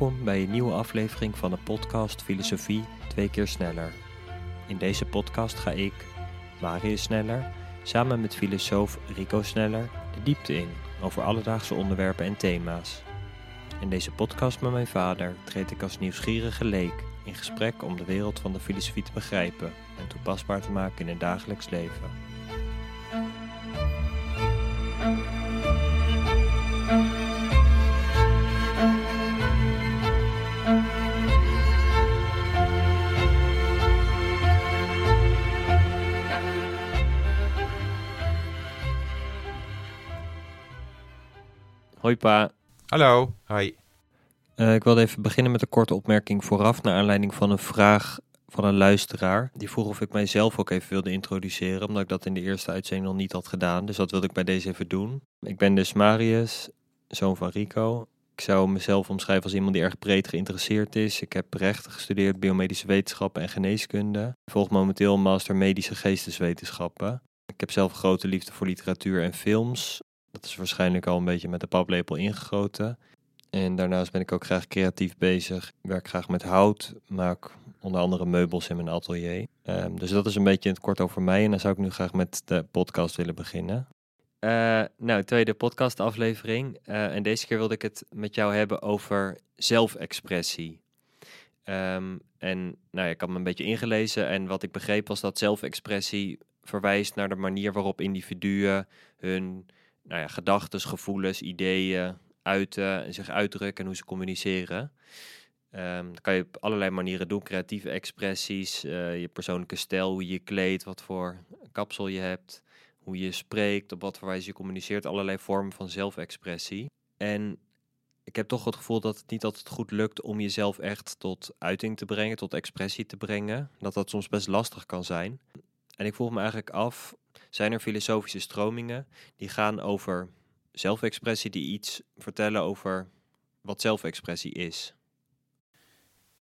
Welkom bij een nieuwe aflevering van de podcast Filosofie twee keer sneller. In deze podcast ga ik, Marius Sneller, samen met filosoof Rico Sneller de diepte in over alledaagse onderwerpen en thema's. In deze podcast met mijn vader treed ik als nieuwsgierige leek in gesprek om de wereld van de filosofie te begrijpen en toepasbaar te maken in het dagelijks leven. Hoi pa. Hallo, hoi. Uh, ik wilde even beginnen met een korte opmerking vooraf, naar aanleiding van een vraag van een luisteraar. Die vroeg of ik mijzelf ook even wilde introduceren, omdat ik dat in de eerste uitzending nog niet had gedaan. Dus dat wilde ik bij deze even doen. Ik ben dus Marius, zoon van Rico. Ik zou mezelf omschrijven als iemand die erg breed geïnteresseerd is. Ik heb rechten gestudeerd, biomedische wetenschappen en geneeskunde. Volg momenteel een master medische geesteswetenschappen. Ik heb zelf grote liefde voor literatuur en films. Dat is waarschijnlijk al een beetje met de paplepel ingegoten. En daarnaast ben ik ook graag creatief bezig. Ik werk graag met hout, maak onder andere meubels in mijn atelier. Um, dus dat is een beetje het kort over mij. En dan zou ik nu graag met de podcast willen beginnen. Uh, nou, tweede podcastaflevering. Uh, en deze keer wilde ik het met jou hebben over zelfexpressie. Um, en nou ja, ik had me een beetje ingelezen en wat ik begreep was dat zelfexpressie verwijst naar de manier waarop individuen hun nou ja, gedachten, gevoelens, ideeën uiten en zich uitdrukken en hoe ze communiceren. Um, dat kan je op allerlei manieren doen. Creatieve expressies, uh, je persoonlijke stijl, hoe je je kleedt, wat voor kapsel je hebt, hoe je spreekt, op wat voor wijze je communiceert. Allerlei vormen van zelfexpressie. En ik heb toch het gevoel dat het niet altijd goed lukt om jezelf echt tot uiting te brengen, tot expressie te brengen. Dat dat soms best lastig kan zijn. En ik vroeg me eigenlijk af zijn er filosofische stromingen die gaan over zelfexpressie, die iets vertellen over wat zelfexpressie is?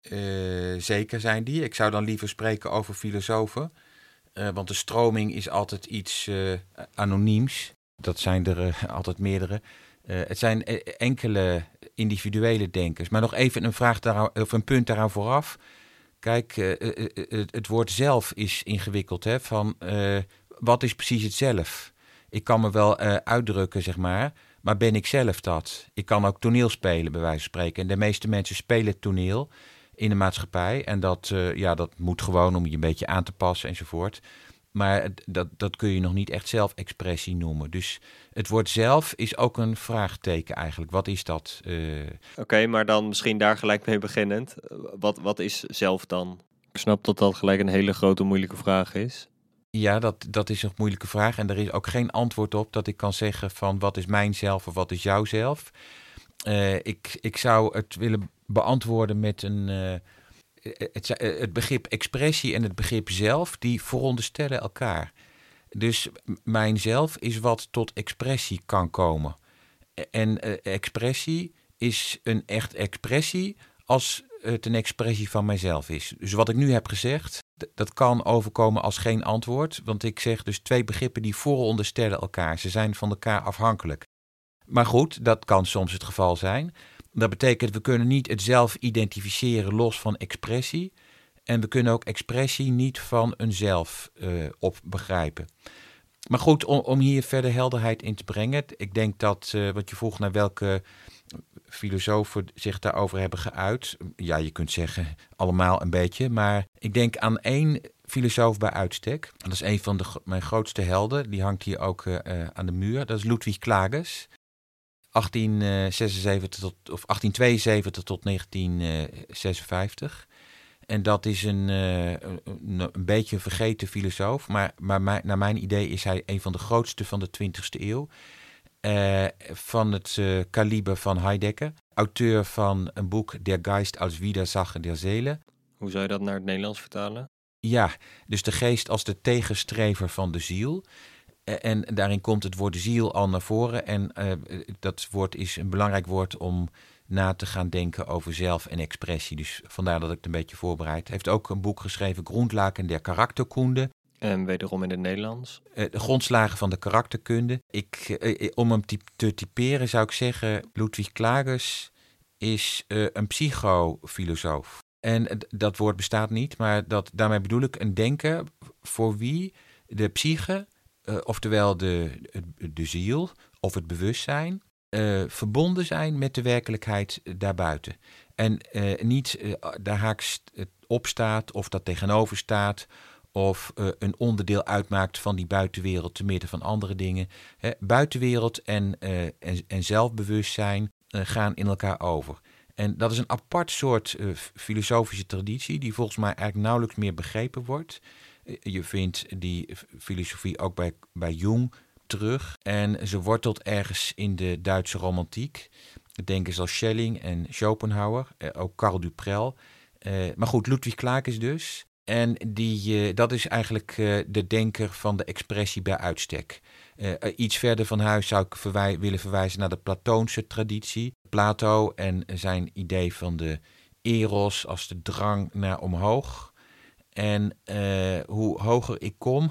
Uh, zeker zijn die. Ik zou dan liever spreken over filosofen. Uh, want de stroming is altijd iets uh, anoniems. Dat zijn er altijd meerdere. het zijn enkele individuele denkers. Maar nog even een vraag daar, of een punt daaraan vooraf. Kijk, het, woord zelf is ingewikkeld. Hè? Van wat is precies het zelf? Ik kan me wel uh, uitdrukken, zeg maar, maar ben ik zelf dat? Ik kan ook toneel spelen, bij wijze van spreken. En de meeste mensen spelen toneel in de maatschappij. En dat, uh, ja, dat moet gewoon om je een beetje aan te passen enzovoort. Maar dat, dat kun je nog niet echt zelfexpressie noemen. Dus het woord zelf is ook een vraagteken eigenlijk. Wat is dat? Uh... Oké, maar dan misschien daar gelijk mee beginnend. Wat, wat is zelf dan? Ik snap dat dat gelijk een hele grote moeilijke vraag is. Ja, dat, dat is een moeilijke vraag. En er is ook geen antwoord op dat ik kan zeggen van wat is mijn zelf of wat is jouw zelf. Uh, ik, ik zou het willen beantwoorden met een. Uh, het, het, begrip expressie en het begrip zelf, die veronderstellen elkaar. Dus mijn zelf is wat tot expressie kan komen. En expressie is een echt expressie als het een expressie van mijzelf is. Dus wat ik nu heb gezegd, dat kan overkomen als geen antwoord. Want ik zeg dus twee begrippen die vooronderstellen elkaar. Ze zijn van elkaar afhankelijk. Maar goed, dat kan soms het geval zijn. Dat betekent, we kunnen niet het zelf identificeren los van expressie. En we kunnen ook expressie niet van een zelf uh, op begrijpen. Maar goed, om, om, hier verder helderheid in te brengen. Ik denk dat, uh, wat je vroeg naar welke filosofen zich daarover hebben geuit. Ja, je kunt zeggen allemaal een beetje, maar ik denk aan één filosoof bij uitstek. Dat is een van de, mijn grootste helden. Die hangt hier ook uh, aan de muur. Dat is Ludwig Klages. 1876 tot, of 1872 tot 1956. En dat is een, een, beetje een vergeten filosoof, maar, maar naar mijn idee is hij een van de grootste van de 20e eeuw. Uh, van het uh, kaliber van Heidegger. Auteur van een boek Der Geist als Widersacher der Seele. Hoe zou je dat naar het Nederlands vertalen? Ja, dus de geest als de tegenstrever van de ziel. Uh, en daarin komt het woord ziel al naar voren. En dat woord is een belangrijk woord om na te gaan denken over zelf en expressie. Dus vandaar dat ik het een beetje voorbereid. Hij heeft ook een boek geschreven, Grundlagen der Karakterkunde. En wederom in het Nederlands? Uh, de grondslagen van de karakterkunde. Ik, uh, om hem te typeren zou ik zeggen, Ludwig Klages is een psychofilosoof. En dat woord bestaat niet, maar dat, daarmee bedoel ik een denker voor wie de psyche, oftewel de, de ziel of het bewustzijn, verbonden zijn met de werkelijkheid daarbuiten. En niet daar haaks op staat of dat tegenover staat of uh, een onderdeel uitmaakt van die buitenwereld te midden van andere dingen. Buitenwereld en, uh, en, en, zelfbewustzijn uh, gaan in elkaar over. En dat is een apart soort filosofische traditie die volgens mij eigenlijk nauwelijks meer begrepen wordt. je vindt die filosofie ook bij, bij Jung terug en ze wortelt ergens in de Duitse romantiek. Denkers als Schelling en Schopenhauer, ook Karl Duprel. maar goed, Ludwig Klaakes dus. En die, uh, dat is eigenlijk uh, de denker van de expressie bij uitstek. Uh, iets verder van huis zou ik verwij willen verwijzen naar de Platoonse traditie. Plato en zijn idee van de eros als de drang naar omhoog. En hoe hoger ik kom,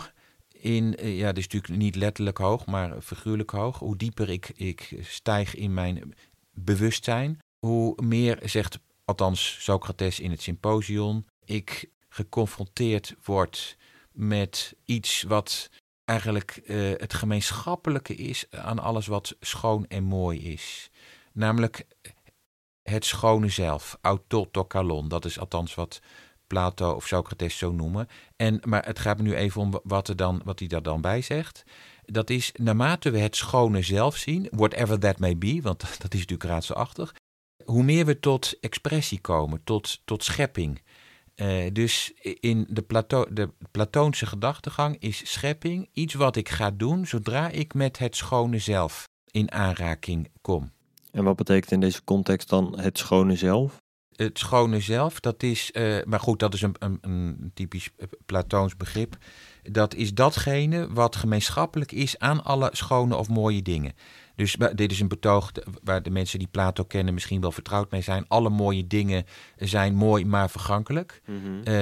in, ja, dat is natuurlijk niet letterlijk hoog, maar figuurlijk hoog. Hoe dieper ik, ik stijg in mijn bewustzijn, hoe meer, zegt althans Socrates in het symposion, ik geconfronteerd wordt met iets wat eigenlijk uh, het gemeenschappelijke is aan alles wat schoon en mooi is. Namelijk het schone zelf, autotokalon. Dat is althans wat Plato of Socrates zo noemen. En, maar het gaat me nu even om wat, er dan, wat hij daar dan bij zegt. Dat is naarmate we het schone zelf zien, whatever that may be, want dat is natuurlijk raadselachtig, hoe meer we tot expressie komen, tot, tot schepping. Uh, dus in de, Plato de Platoonse gedachtegang is schepping iets wat ik ga doen zodra ik met het schone zelf in aanraking kom. En wat betekent in deze context dan het schone zelf? Het schone zelf, dat is, uh, maar goed, dat is een, een, een typisch Platoons begrip. Dat is datgene wat gemeenschappelijk is aan alle schone of mooie dingen. Dus dit is een betoog waar de mensen die Plato kennen misschien wel vertrouwd mee zijn. Alle mooie dingen zijn mooi, maar vergankelijk. Mhm. Eh,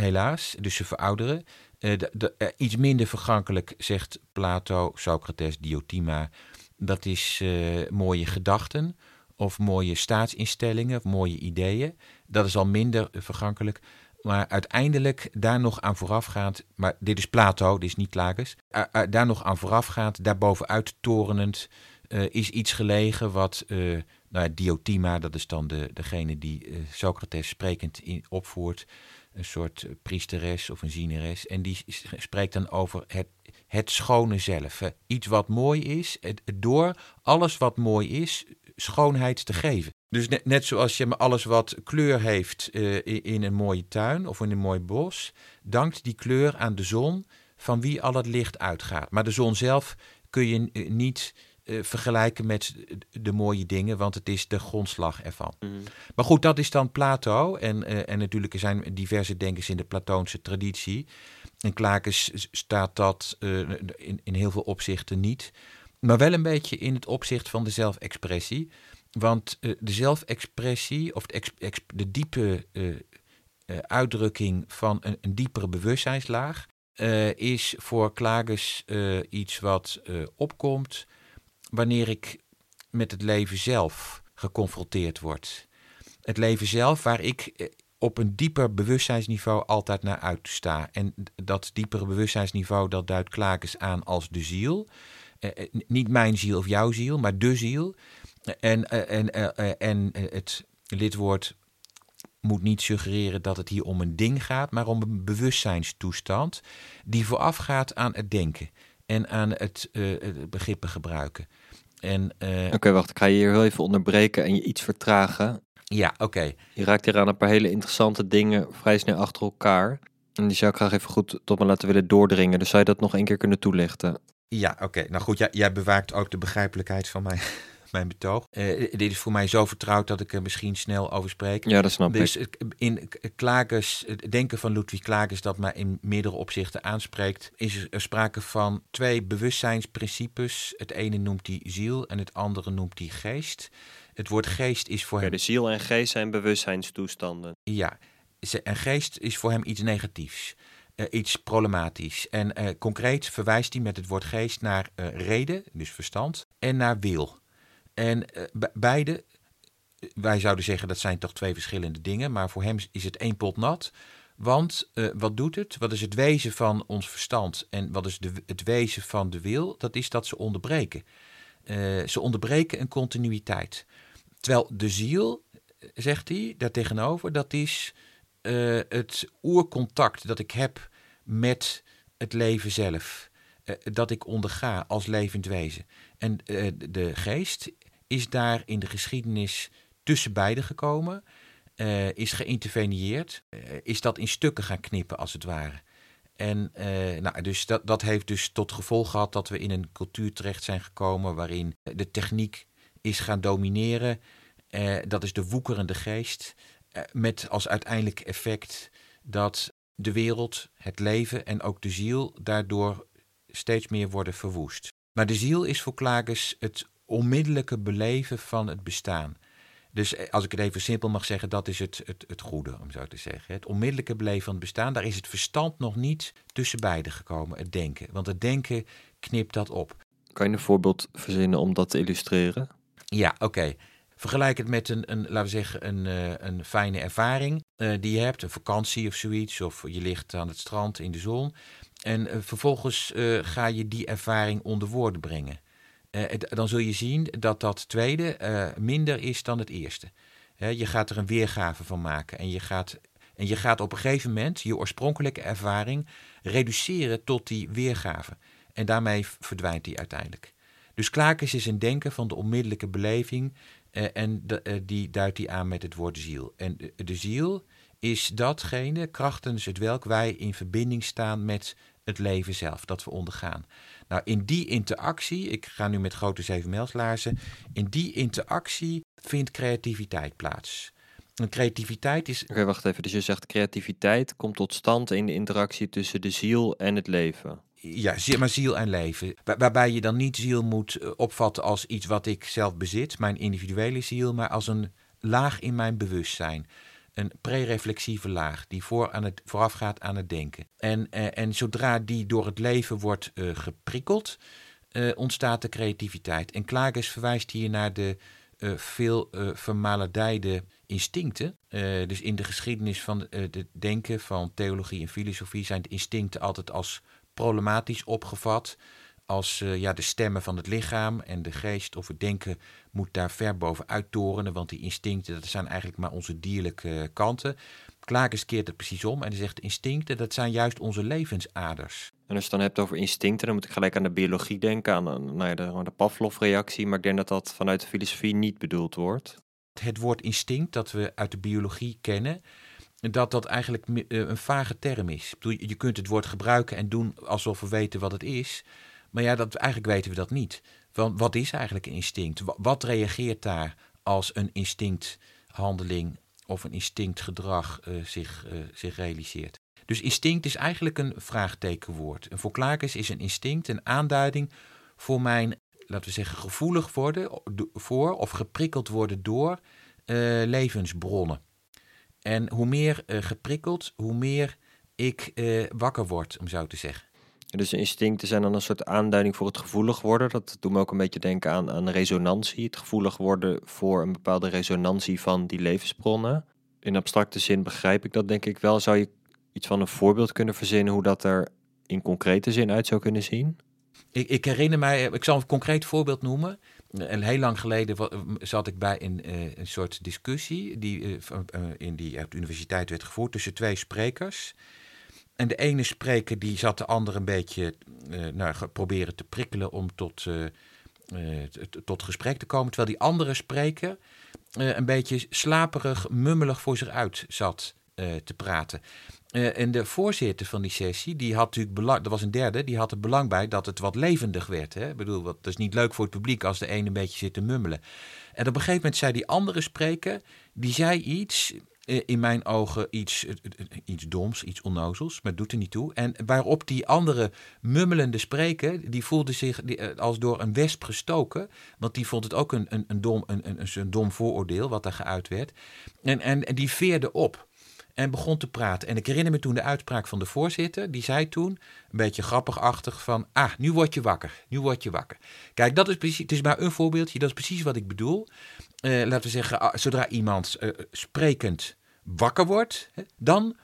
helaas. Dus ze verouderen. Uh, de, uh, iets minder vergankelijk, zegt Plato, Socrates, Diotima. Dat is mooie gedachten of mooie staatsinstellingen of mooie ideeën. Dat is al minder vergankelijk. Maar uiteindelijk daar nog aan voorafgaand, maar dit is Plato, dit is niet Klages, daar nog aan voorafgaand, daarbovenuit torenend, uh, is iets gelegen wat uh, nou, Diotima, dat is dan de, degene die uh, Socrates sprekend in, opvoert, een soort priesteres of een zieneres. En die spreekt dan over het, het schone zelf. Iets wat mooi is, het, door alles wat mooi is, schoonheid te geven. Dus net, net zoals je alles wat kleur heeft in, een mooie tuin of in een mooi bos, dankt die kleur aan de zon van wie al het licht uitgaat. Maar de zon zelf kun je niet vergelijken met de mooie dingen, want het is de grondslag ervan. Mhm. Maar goed, dat is dan Plato. En, uh, en natuurlijk er zijn diverse denkers in de Platoonse traditie. En Klakes staat dat uh, in, in heel veel opzichten niet. Maar wel een beetje in het opzicht van de zelfexpressie. Want de zelfexpressie, of de, diepe uitdrukking van een, een, diepere bewustzijnslaag, is voor Klages iets wat opkomt wanneer ik met het leven zelf geconfronteerd word. Het leven zelf waar ik eh, op een dieper bewustzijnsniveau altijd naar uitsta. En dat diepere bewustzijnsniveau dat duidt Klakens aan als de ziel. Eh, eh, niet mijn ziel of jouw ziel, maar de ziel. En, en, en het lidwoord moet niet suggereren dat het hier om een ding gaat, maar om een bewustzijnstoestand die voorafgaat aan het denken en aan het begrippen gebruiken. Uh, oké, wacht. Ik ga je hier heel even onderbreken en je iets vertragen. Ja, oké. Je raakt hier aan een paar hele interessante dingen vrij snel achter elkaar. En die zou ik graag even goed tot me laten willen doordringen. Dus zou je dat nog een keer kunnen toelichten? Ja, oké. Nou goed, jij, jij bewaakt ook de begrijpelijkheid van mij mijn betoog. Uh, dit is voor mij zo vertrouwd dat ik er misschien snel over spreek. Ja, dat snap dus ik. in Klages, het denken van Ludwig Klages dat mij in meerdere opzichten aanspreekt, is er sprake van twee bewustzijnsprincipes. Het ene noemt hij ziel en het andere noemt hij geest. Het woord geest is voor hem... De ziel en geest zijn bewustzijnstoestanden. Ja, en geest is voor hem iets negatiefs. Uh, iets problematisch. En uh, concreet verwijst hij met het woord geest naar uh, reden, dus verstand, en naar wil. En uh, beide wij zouden zeggen dat zijn toch twee verschillende dingen, maar voor hem is het één pot nat. Want uh, wat doet het? Wat is het wezen van ons verstand en wat is de, het wezen van de wil? Dat is dat ze onderbreken. Ze onderbreken een continuïteit. Terwijl de ziel, zegt hij daartegenover, dat is het oercontact dat ik heb met het leven zelf. dat ik onderga als levend wezen. En de geest is daar in de geschiedenis tussen beiden gekomen. Uh, is geïntervenieerd, uh, is dat in stukken gaan knippen als het ware. En uh, nou, dus dat, dat heeft dus tot gevolg gehad dat we in een cultuur terecht zijn gekomen waarin de techniek is gaan domineren. dat is de woekerende geest, met als uiteindelijk effect dat de wereld, het leven en ook de ziel daardoor steeds meer worden verwoest. Maar de ziel is voor Klages het onmiddellijke beleven van het bestaan. Dus eh, als ik het even simpel mag zeggen, dat is het, het, het goede, om zo te zeggen. Het onmiddellijke beleven van het bestaan, daar is het verstand nog niet tussen beiden gekomen, het denken. Want het denken knipt dat op. Kan je een voorbeeld verzinnen om dat te illustreren? Ja, oké. Vergelijk het met een, een laten we zeggen, een, uh, een fijne ervaring uh, die je hebt, een vakantie of zoiets, of je ligt aan het strand in de zon. En uh, vervolgens ga je die ervaring onder woorden brengen. Eh, dan zul je zien dat dat tweede uh, minder is dan het eerste. je gaat er een weergave van maken en je gaat, en je gaat op een gegeven moment je oorspronkelijke ervaring reduceren tot die weergave. En daarmee verdwijnt die uiteindelijk. Dus Klakens is een denken van de onmiddellijke beleving uh, en de, die duidt hij aan met het woord ziel. En de, de ziel is datgene krachtens het welk wij in verbinding staan met het leven zelf, dat we ondergaan. Nou, in die interactie, ik ga nu met grote zevenmijlslaarzen, in die interactie vindt creativiteit plaats. En creativiteit is. Oké, okay, wacht even. Dus je zegt creativiteit komt tot stand in de interactie tussen de ziel en het leven. Ja, maar ziel en leven. Waar, waarbij je dan niet ziel moet eh, opvatten als iets wat ik zelf bezit, mijn individuele ziel, maar als een laag in mijn bewustzijn een pre-reflexieve laag die voor aan het, voorafgaat aan het denken. En, eh, en zodra die door het leven wordt uh, geprikkeld, uh, ontstaat de creativiteit. En Klages verwijst hier naar de veel vermaledijde instincten. dus in de geschiedenis van het denken van theologie en filosofie zijn de instincten altijd als problematisch opgevat als uh, ja, de stemmen van het lichaam en de geest of het denken moet daar ver bovenuit torenen, want die instincten dat zijn eigenlijk maar onze dierlijke kanten. Klakens keert het precies om en hij zegt instincten dat zijn juist onze levensaders. En als je het dan hebt over instincten, dan moet ik gelijk aan de biologie denken, aan, nou ja, de, de Pavlov-reactie, maar ik denk dat dat vanuit de filosofie niet bedoeld wordt. Het woord instinct dat we uit de biologie kennen, dat dat eigenlijk eh, een vage term is. Je kunt het woord gebruiken en doen alsof we weten wat het is, maar ja, dat, eigenlijk weten we dat niet. Want wat is eigenlijk een instinct? Wat reageert daar als een instincthandeling of een instinctgedrag uh, zich, uh, zich realiseert? Dus instinct is eigenlijk een vraagtekenwoord. En voor is een instinct een aanduiding voor mijn, laten we zeggen, gevoelig worden voor of geprikkeld worden door uh, levensbronnen. En hoe meer geprikkeld, hoe meer ik wakker word, om zo te zeggen. Dus instincten zijn dan een soort aanduiding voor het gevoelig worden. Dat doet me ook een beetje denken aan, aan resonantie. Het gevoelig worden voor een bepaalde resonantie van die levensbronnen. In abstracte zin begrijp ik dat denk ik wel. Zou je iets van een voorbeeld kunnen verzinnen hoe dat er in concrete zin uit zou kunnen zien? Ik, ik herinner mij, ik zal een concreet voorbeeld noemen. En heel lang geleden zat ik bij een, eh, een soort discussie die uh, in die op de universiteit werd gevoerd tussen twee sprekers. En de ene spreker die zat de ander een beetje uh, nou, proberen te prikkelen om tot, uh, uh, tot gesprek te komen. Terwijl die andere spreker een beetje slaperig, mummelig voor zich uit zat te praten. en de voorzitter van die sessie, die had natuurlijk belang, dat was een derde, die had er belang bij dat het wat levendig werd. Hè? Ik bedoel, dat is niet leuk voor het publiek als de ene een beetje zit te mummelen. En op een gegeven moment zei die andere spreker, die zei iets eh, in mijn ogen iets, iets doms, iets onnozels, maar doet er niet toe. En waarop die andere mummelende spreker, die voelde zich eh, als door een wesp gestoken, want die vond het ook een, een, een, dom, een, een, een dom vooroordeel wat daar geuit werd. En, en, en die veerde op. en begon te praten. En ik herinner me toen de uitspraak van de voorzitter. Die zei toen, een beetje grappigachtig, van... Ah, nu word je wakker. Nu word je wakker. Kijk, dat is precies, het is maar een voorbeeldje. Dat is precies wat ik bedoel. Eh, laten we zeggen, ah, zodra iemand uh, sprekend wakker wordt... Hè, dan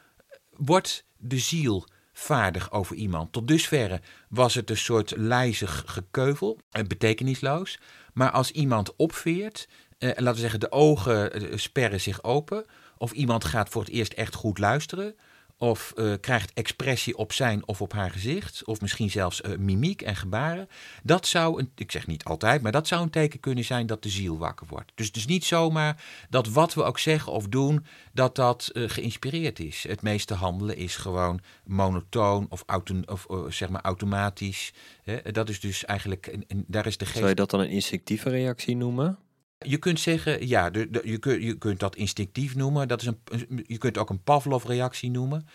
wordt de ziel vaardig over iemand. Tot dusverre was het een soort lijzig gekeuvel, betekenisloos. Maar als iemand opveert, eh, laten we zeggen, de ogen eh, sperren zich open, of iemand gaat voor het eerst echt goed luisteren, of uh, krijgt expressie op zijn of op haar gezicht, of misschien zelfs uh, mimiek en gebaren. Dat zou, een, ik zeg niet altijd, maar dat zou een teken kunnen zijn dat de ziel wakker wordt. Dus het is niet zomaar dat wat we ook zeggen of doen, dat dat uh, geïnspireerd is. Het meeste handelen is gewoon monotoon of, auto, of zeg maar automatisch. Hè? Dat is dus eigenlijk, en, en daar is de geest... Zou je dat dan een instinctieve reactie noemen? Je kunt zeggen, ja, de, je, kunt, je kunt dat instinctief noemen. Dat is een, je kunt ook een Pavlov-reactie noemen.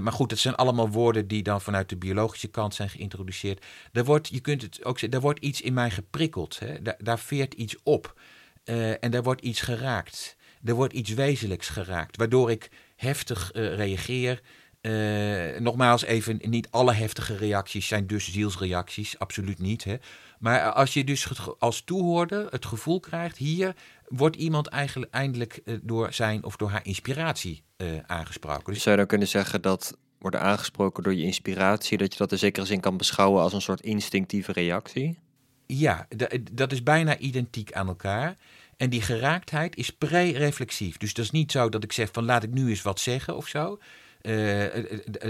Maar goed, het zijn allemaal woorden die dan vanuit de biologische kant zijn geïntroduceerd. Er wordt, je kunt het ook zeggen, er wordt iets in mij geprikkeld. Hè? Daar, daar veert iets op. Uh, en daar wordt iets geraakt. Er wordt iets wezenlijks geraakt, waardoor ik heftig uh, reageer. Uh, nogmaals, even, niet alle heftige reacties zijn dus zielsreacties, absoluut niet. Hè? Maar als je dus als toehoorder het gevoel krijgt, hier wordt iemand eigenlijk eindelijk uh, door zijn of door haar inspiratie uh, aangesproken. Dus zou je dan kunnen zeggen dat worden aangesproken door je inspiratie, dat je dat in zekere zin kan beschouwen als een soort instinctieve reactie? Ja, dat is bijna identiek aan elkaar. En die geraaktheid is pre-reflexief. Dus dat is niet zo dat ik zeg van laat ik nu eens wat zeggen of zo. Uh,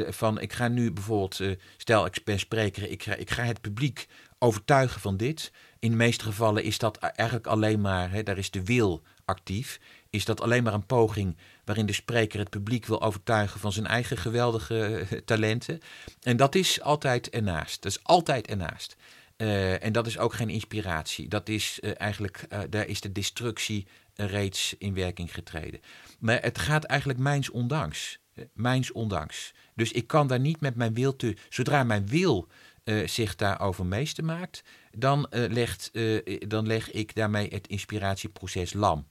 van ik ga nu bijvoorbeeld, uh, stel ik ben spreker, ik ga, ik ga het publiek overtuigen van dit. In de meeste gevallen is dat eigenlijk alleen maar, hè, daar is de wil actief, is dat alleen maar een poging waarin de spreker het publiek wil overtuigen van zijn eigen geweldige talenten. En dat is altijd ernaast. Dat is altijd ernaast. Uh, en dat is ook geen inspiratie. Dat is uh, eigenlijk, daar is de destructie reeds in werking getreden. Maar het gaat eigenlijk mijns ondanks. Mijns ondanks. Dus ik kan daar niet met mijn wil te. Zodra mijn wil uh, zich daarover meester maakt, dan, uh, legt, uh, dan leg ik daarmee het inspiratieproces lam.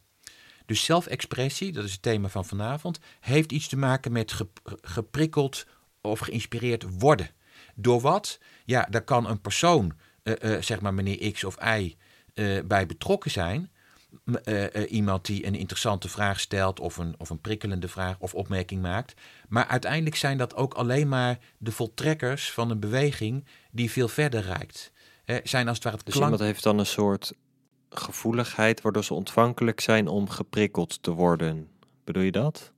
Dus zelfexpressie, dat is het thema van vanavond, heeft iets te maken met ge geprikkeld of geïnspireerd worden. Door wat? Ja, daar kan een persoon, zeg maar meneer X of Y, bij betrokken zijn. Iemand die een interessante vraag stelt of een, of een prikkelende vraag of opmerking maakt. Maar uiteindelijk zijn dat ook alleen maar de voltrekkers van een beweging die veel verder reikt. Uh, zijn als het ware het dus klank... iemand heeft dan een soort gevoeligheid waardoor ze ontvankelijk zijn om geprikkeld te worden. Bedoel je dat?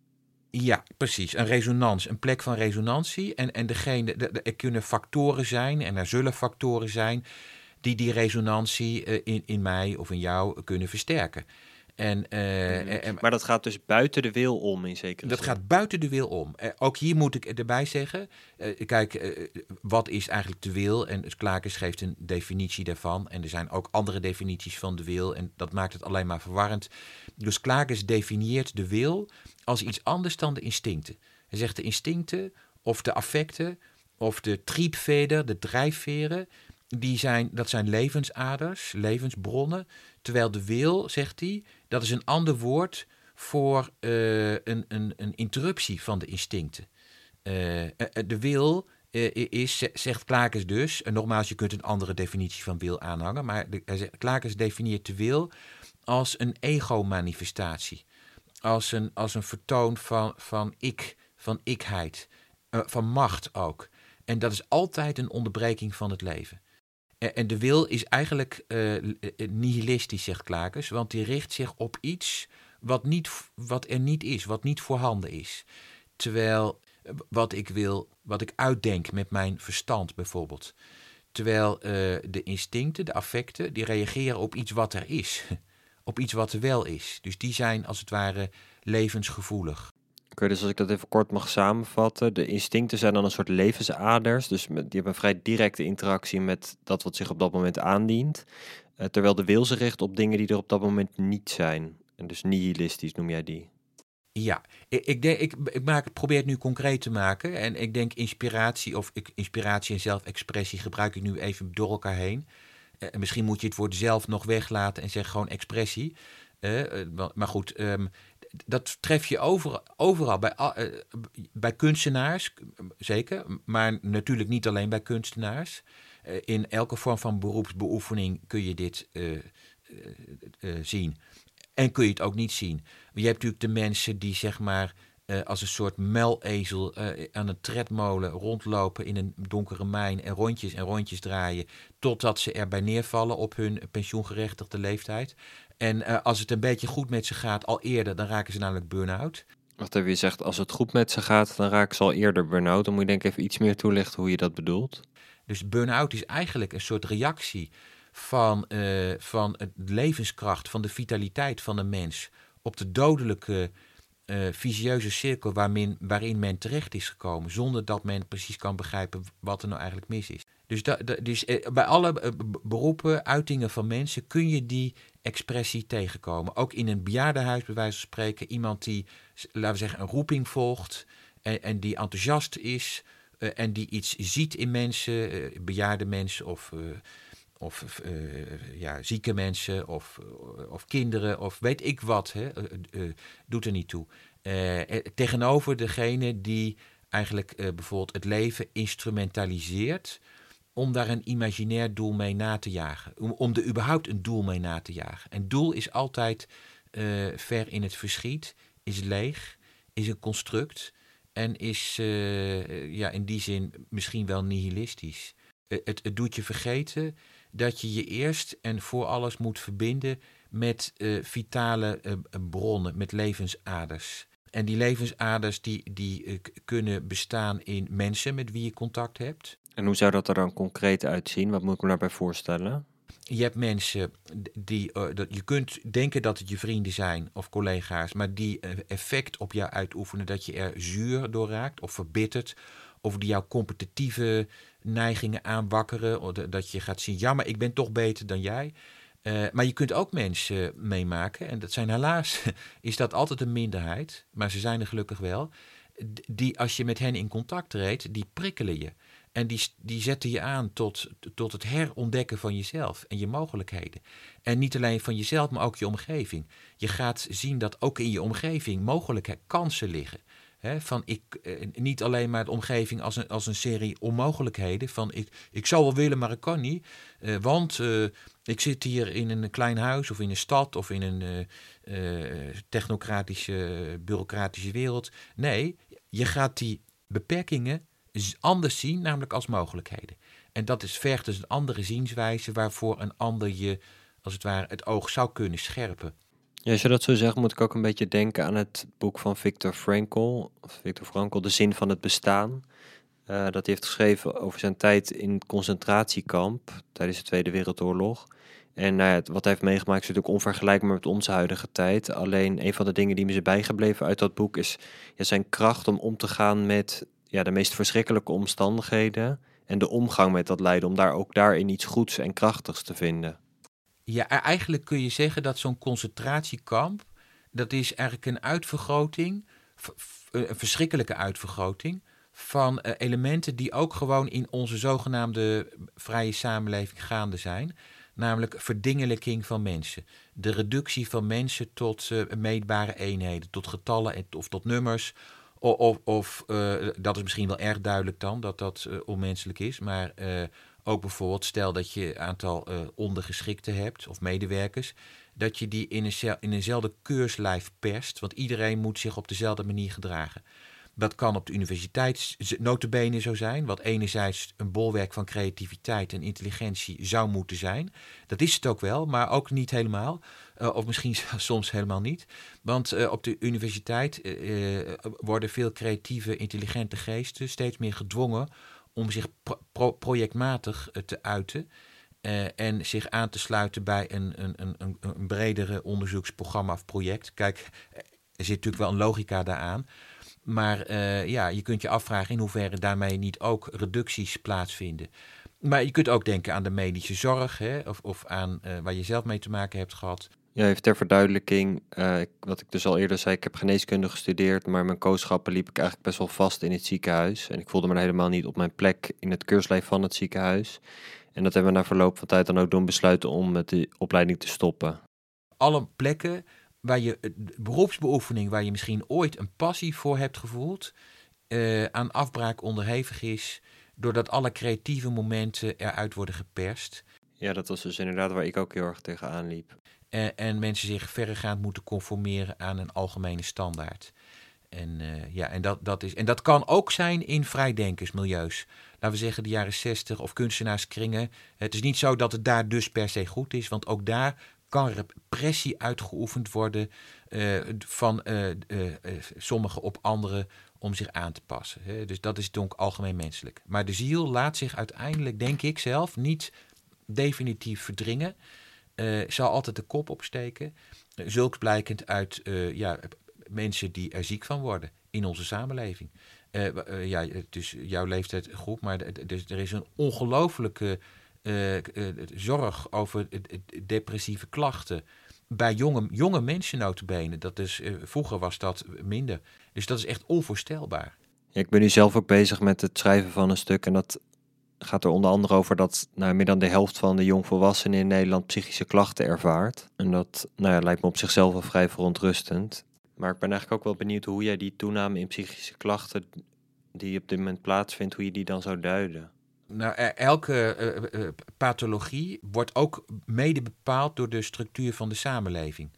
Ja, precies. Een resonans, een plek van resonantie. En, en degene, de, de, er kunnen factoren zijn en er zullen factoren zijn die die resonantie uh, in, in mij of in jou kunnen versterken. En, uh, mm. maar dat gaat dus buiten de wil om in zekere Dat zin. gaat buiten de wil om. Uh, ook hier moet ik erbij zeggen, kijk, wat is eigenlijk de wil? En Klakers geeft een definitie daarvan. En er zijn ook andere definities van de wil. En dat maakt het alleen maar verwarrend. Dus Klakers definieert de wil als iets anders dan de instincten. Hij zegt de instincten of de affecten of de triebveder, de drijfveren die zijn, dat zijn levensaders, levensbronnen. Terwijl de wil, zegt hij, dat is een ander woord voor uh, een, een, een interruptie van de instincten. Uh, de wil is, zegt Klakers dus, en nogmaals, je kunt een andere definitie van wil aanhangen, maar de, definieert de wil als een ego-manifestatie. Als een, als een vertoon van, van ik, van ikheid, van macht ook. En dat is altijd een onderbreking van het leven. En de wil is eigenlijk uh, nihilistisch, zegt Klakers, want die richt zich op iets wat, niet, wat er niet is, wat niet voorhanden is. Terwijl wat ik wil, wat ik uitdenk met mijn verstand bijvoorbeeld. Terwijl de instincten, de affecten, die reageren op iets wat er is. op iets wat er wel is. Dus die zijn als het ware levensgevoelig. Dus als ik dat even kort mag samenvatten. De instincten zijn dan een soort levensaders. Dus die hebben een vrij directe interactie met dat wat zich op dat moment aandient. Uh, terwijl de wil zich richt op dingen die er op dat moment niet zijn. En dus nihilistisch noem jij die. Ja, ik, ik, denk, ik, ik maak, probeer het nu concreet te maken. En ik denk inspiratie of ik, inspiratie en zelfexpressie gebruik ik nu even door elkaar heen. Uh, misschien moet je het woord zelf nog weglaten en zeg gewoon expressie. Uh, maar goed, um, dat tref je overal, overal bij, uh, bij kunstenaars, zeker, maar natuurlijk niet alleen bij kunstenaars. Uh, in elke vorm van beroepsbeoefening kun je dit zien. En kun je het ook niet zien. Je hebt natuurlijk de mensen die zeg maar als een soort muilezel aan een tredmolen rondlopen in een donkere mijn en rondjes en rondjes draaien totdat ze erbij neervallen op hun pensioengerechtigde leeftijd. En uh, als het een beetje goed met ze gaat, al eerder, dan raken ze namelijk burn-out. Wat heb je zegt, als het goed met ze gaat, dan raken ze al eerder burn-out. Dan moet je denk ik even iets meer toelichten hoe je dat bedoelt. Dus burn-out is eigenlijk een soort reactie van, van het levenskracht, van de vitaliteit van de mens op de dodelijke uh, visieuze cirkel waarin, waarin men terecht is gekomen, zonder dat men precies kan begrijpen wat er nou eigenlijk mis is. Dus, da, dus eh, bij alle eh, beroepen, uitingen van mensen, kun je die expressie tegenkomen. Ook in een bejaardenhuis, bij wijze van spreken, iemand die, laten we zeggen, een roeping volgt en, en die enthousiast is en die iets ziet in mensen, bejaarde mensen of of uh, ja, zieke mensen of, of kinderen of weet ik wat, hè, doet er niet toe. tegenover degene die eigenlijk bijvoorbeeld het leven instrumentaliseert om daar een imaginair doel mee na te jagen. Om, om er überhaupt een doel mee na te jagen. En doel is altijd ver in het verschiet, is leeg, is een construct en is ja, in die zin misschien wel nihilistisch. Het, het doet je vergeten dat je je eerst en voor alles moet verbinden met vitale bronnen, met levensaders. En die levensaders die, die kunnen bestaan in mensen met wie je contact hebt. En hoe zou dat er dan concreet uitzien? Wat moet ik me daarbij voorstellen? Je hebt mensen die, je kunt denken dat het je vrienden zijn of collega's, maar die effect op jou uitoefenen dat je er zuur door raakt of verbitterd of die jouw competitieve neigingen aanwakkeren. Dat je gaat zien, ja, maar ik ben toch beter dan jij. Uh, maar je kunt ook mensen meemaken, en dat zijn helaas, is dat altijd een minderheid, maar ze zijn er gelukkig wel, die als je met hen in contact treedt, die prikkelen je. En die, die zetten je aan tot, tot het herontdekken van jezelf en je mogelijkheden. En niet alleen van jezelf, maar ook je omgeving. Je gaat zien dat ook in je omgeving mogelijke kansen liggen van ik, eh, niet alleen maar de omgeving als een, als een serie onmogelijkheden. Van ik, ik zou wel willen, maar ik kan niet. Eh, want eh, ik zit hier in een klein huis of in een stad of in een technocratische, bureaucratische wereld. Nee, je gaat die beperkingen anders zien, namelijk als mogelijkheden. En dat is vergt dus een andere zienswijze waarvoor een ander je, als het ware, het oog zou kunnen scherpen. Ja, als je dat zo zegt, moet ik ook een beetje denken aan het boek van Victor Frankl, of Victor Frankl, De Zin van het Bestaan. Uh, dat hij heeft geschreven over zijn tijd in het concentratiekamp tijdens de Tweede Wereldoorlog. En nou wat hij heeft meegemaakt is natuurlijk onvergelijkbaar met onze huidige tijd. Alleen een van de dingen die me is bijgebleven uit dat boek is ja, zijn kracht om om te gaan met ja, de meest verschrikkelijke omstandigheden. En de omgang met dat lijden, om daar ook daarin iets goeds en krachtigs te vinden. Ja, e-, eigenlijk kun je zeggen dat zo'n concentratiekamp, dat is eigenlijk een uitvergroting, een verschrikkelijke uitvergroting van eh, elementen die ook gewoon in onze zogenaamde vrije samenleving gaande zijn. Namelijk verdingelijking van mensen. De reductie van mensen tot uh, meetbare eenheden, tot getallen of tot nummers. Of, of, uh, dat is misschien wel erg duidelijk dan, dat dat onmenselijk is. Maar ook bijvoorbeeld, stel dat je een aantal ondergeschikten hebt of medewerkers, dat je die in, een, in eenzelfde keurslijf perst, want iedereen moet zich op dezelfde manier gedragen. Dat kan op de universiteit notabene zo zijn, wat enerzijds een bolwerk van creativiteit en intelligentie zou moeten zijn. Dat is het ook wel, maar ook niet helemaal. Uh, of misschien soms helemaal niet. Want uh, op de universiteit uh, worden veel creatieve, intelligente geesten steeds meer gedwongen om zich pro projectmatig eh, te uiten. En zich aan te sluiten bij een, een, een, een bredere onderzoeksprogramma of project. Kijk, er zit natuurlijk wel een logica daaraan. Maar uh, ja, je kunt je afvragen in hoeverre daarmee niet ook reducties plaatsvinden. Maar je kunt ook denken aan de medische zorg, hè, of, of aan uh, waar je zelf mee te maken hebt gehad. Ja, even ter verduidelijking, uh, wat ik dus al eerder zei, ik heb geneeskunde gestudeerd, maar mijn kooschappen liep ik eigenlijk best wel vast in het ziekenhuis. En ik voelde me helemaal niet op mijn plek in het keurslijf van het ziekenhuis. En dat hebben we na verloop van tijd dan ook doen besluiten om met de opleiding te stoppen. Alle plekken waar je beroepsbeoefening, waar je misschien ooit een passie voor hebt gevoeld, uh, aan afbraak onderhevig is, doordat alle creatieve momenten eruit worden geperst. Ja, dat was dus inderdaad waar ik ook heel erg tegenaan liep. En, en mensen zich verregaand moeten conformeren aan een algemene standaard. En, uh, ja, en, dat, dat is, en dat kan ook zijn in vrijdenkersmilieus. Laten we zeggen de jaren 60 of kunstenaarskringen. Het is niet zo dat het daar dus per se goed is, want ook daar kan repressie uitgeoefend worden uh, van uh, sommigen op anderen om zich aan te passen. Hè. Dus dat is donc algemeen menselijk. Maar de ziel laat zich uiteindelijk, denk ik zelf, niet definitief verdringen. zal altijd de kop opsteken. zulks blijkend uit ja, mensen die er ziek van worden in onze samenleving. Ja, is jouw leeftijdsgroep, maar dus er is een ongelofelijke uh, zorg over depressieve klachten bij jonge, jonge mensen notabene. Dat is, vroeger was dat minder. Dus dat is echt onvoorstelbaar. Ja, ik ben nu zelf ook bezig met het schrijven van een stuk en dat gaat er onder andere over dat nou, meer dan de helft van de jongvolwassenen in Nederland psychische klachten ervaart. En dat nou lijkt me op zichzelf wel vrij verontrustend. Maar ik ben eigenlijk ook wel benieuwd hoe jij die toename in psychische klachten die op dit moment plaatsvindt, hoe je die dan zou duiden. Nou, e-, elke uh, pathologie wordt ook mede bepaald door de structuur van de samenleving.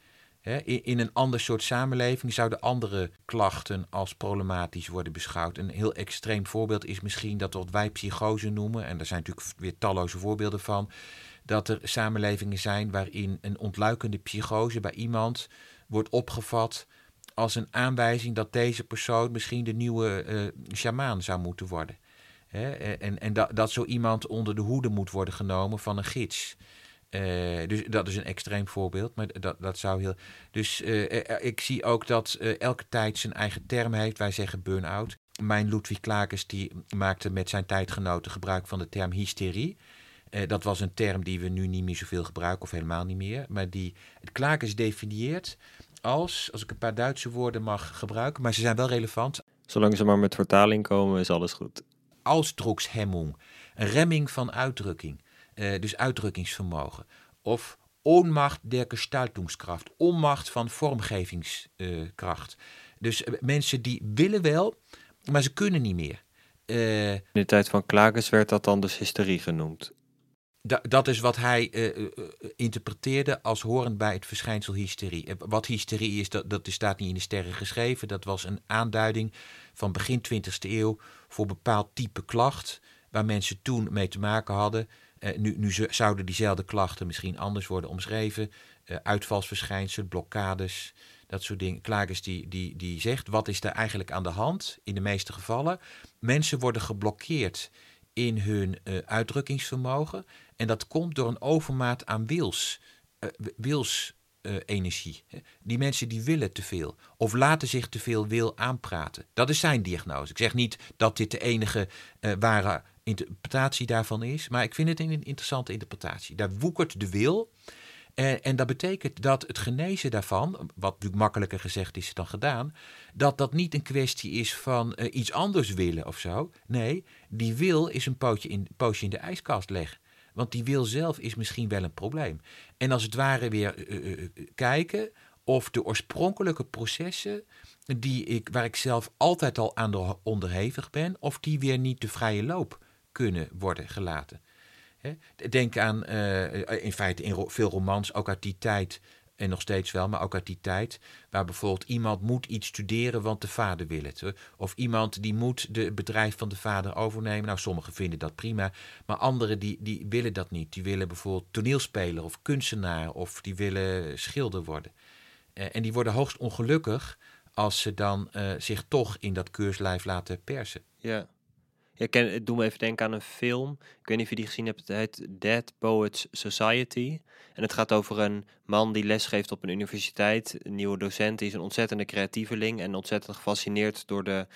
in, in, een ander soort samenleving zouden andere klachten als problematisch worden beschouwd. Een heel extreem voorbeeld is misschien dat wat wij psychose noemen, en daar zijn natuurlijk weer talloze voorbeelden van, dat er samenlevingen zijn waarin een ontluikende psychose bij iemand wordt opgevat als een aanwijzing dat deze persoon misschien de nieuwe uh, sjamaan zou moeten worden. Hè? En, en dat, dat zo iemand onder de hoede moet worden genomen van een gids. Uh, dus dat is een extreem voorbeeld, maar dat, dat zou heel. Dus uh, ik zie ook dat elke tijd zijn eigen term heeft. Wij zeggen burn-out. Mijn Ludwig Klakers die maakte met zijn tijdgenoten gebruik van de term hysterie. dat was een term die we nu niet meer zoveel gebruiken, of helemaal niet meer. Maar die Klakers definieert als, als ik een paar Duitse woorden mag gebruiken, maar ze zijn wel relevant. Zolang ze maar met vertaling komen, is alles goed. Ausdruckshemmung, remming van uitdrukking, uh, dus uitdrukkingsvermogen. Of onmacht der Gestaltungskraft, onmacht van vormgevingskracht. Dus uh, mensen die willen wel, maar ze kunnen niet meer. In de tijd van Klages werd dat dan dus hysterie genoemd dat is wat hij uh, interpreteerde als horend bij het verschijnsel hysterie. Wat hysterie is, dat, dat staat niet in de sterren geschreven. Dat was een aanduiding van begin 20e eeuw voor bepaald type klacht. Waar mensen toen mee te maken hadden. Nu, nu zouden diezelfde klachten misschien anders worden omschreven. Uh, uitvalsverschijnselen, blokkades, dat soort dingen. Klagers die, die, die zegt, wat is er eigenlijk aan de hand? In de meeste gevallen, mensen worden geblokkeerd in hun uh, uitdrukkingsvermogen. En dat komt door een overmaat aan wils, uh, wilsenergie. Uh, die mensen die willen te veel of laten zich te veel wil aanpraten. Dat is zijn diagnose. Ik zeg niet dat dit de enige ware interpretatie daarvan is, maar ik vind het een interessante interpretatie. Daar woekert de wil. En, en, dat betekent dat het genezen daarvan, wat natuurlijk makkelijker gezegd is dan gedaan, dat dat niet een kwestie is van uh, iets anders willen of zo. Nee, die wil is een pootje in, pootje in de ijskast leggen. Want die wil zelf is misschien wel een probleem. En als het ware weer uh, kijken of de oorspronkelijke processen die ik, waar ik zelf altijd al aan onderhevig ben, of die weer niet de vrije loop kunnen worden gelaten. Denk aan, uh, in feite in veel romans, ook uit die tijd, en nog steeds wel, maar ook uit die tijd, waar bijvoorbeeld iemand moet iets studeren, want de vader wil het. Of iemand die moet de bedrijf van de vader overnemen. Nou, sommigen vinden dat prima, maar anderen die, die willen dat niet. Die willen bijvoorbeeld toneelspeler of kunstenaar of die willen schilder worden. Uh, en die worden hoogst ongelukkig als ze dan uh, zich toch in dat keurslijf laten persen. Ja. Ja, ken, me even denken aan een film. Ik weet niet of je die gezien hebt. Het heet Dead Poets Society. En het gaat over een man die lesgeeft op een universiteit. Een nieuwe docent. Die is een ontzettende creatieveling. En ontzettend gefascineerd door de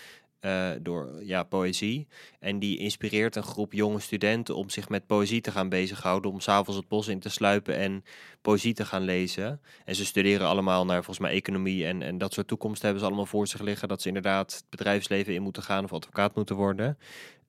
uh, door ja, poëzie. En die inspireert een groep jonge studenten om zich met poëzie te gaan bezighouden. Om s'avonds het bos in te sluipen en poëzie te gaan lezen. En ze studeren allemaal naar volgens mij economie en, en dat soort toekomsten hebben ze allemaal voor zich liggen. Dat ze inderdaad het bedrijfsleven in moeten gaan of advocaat moeten worden.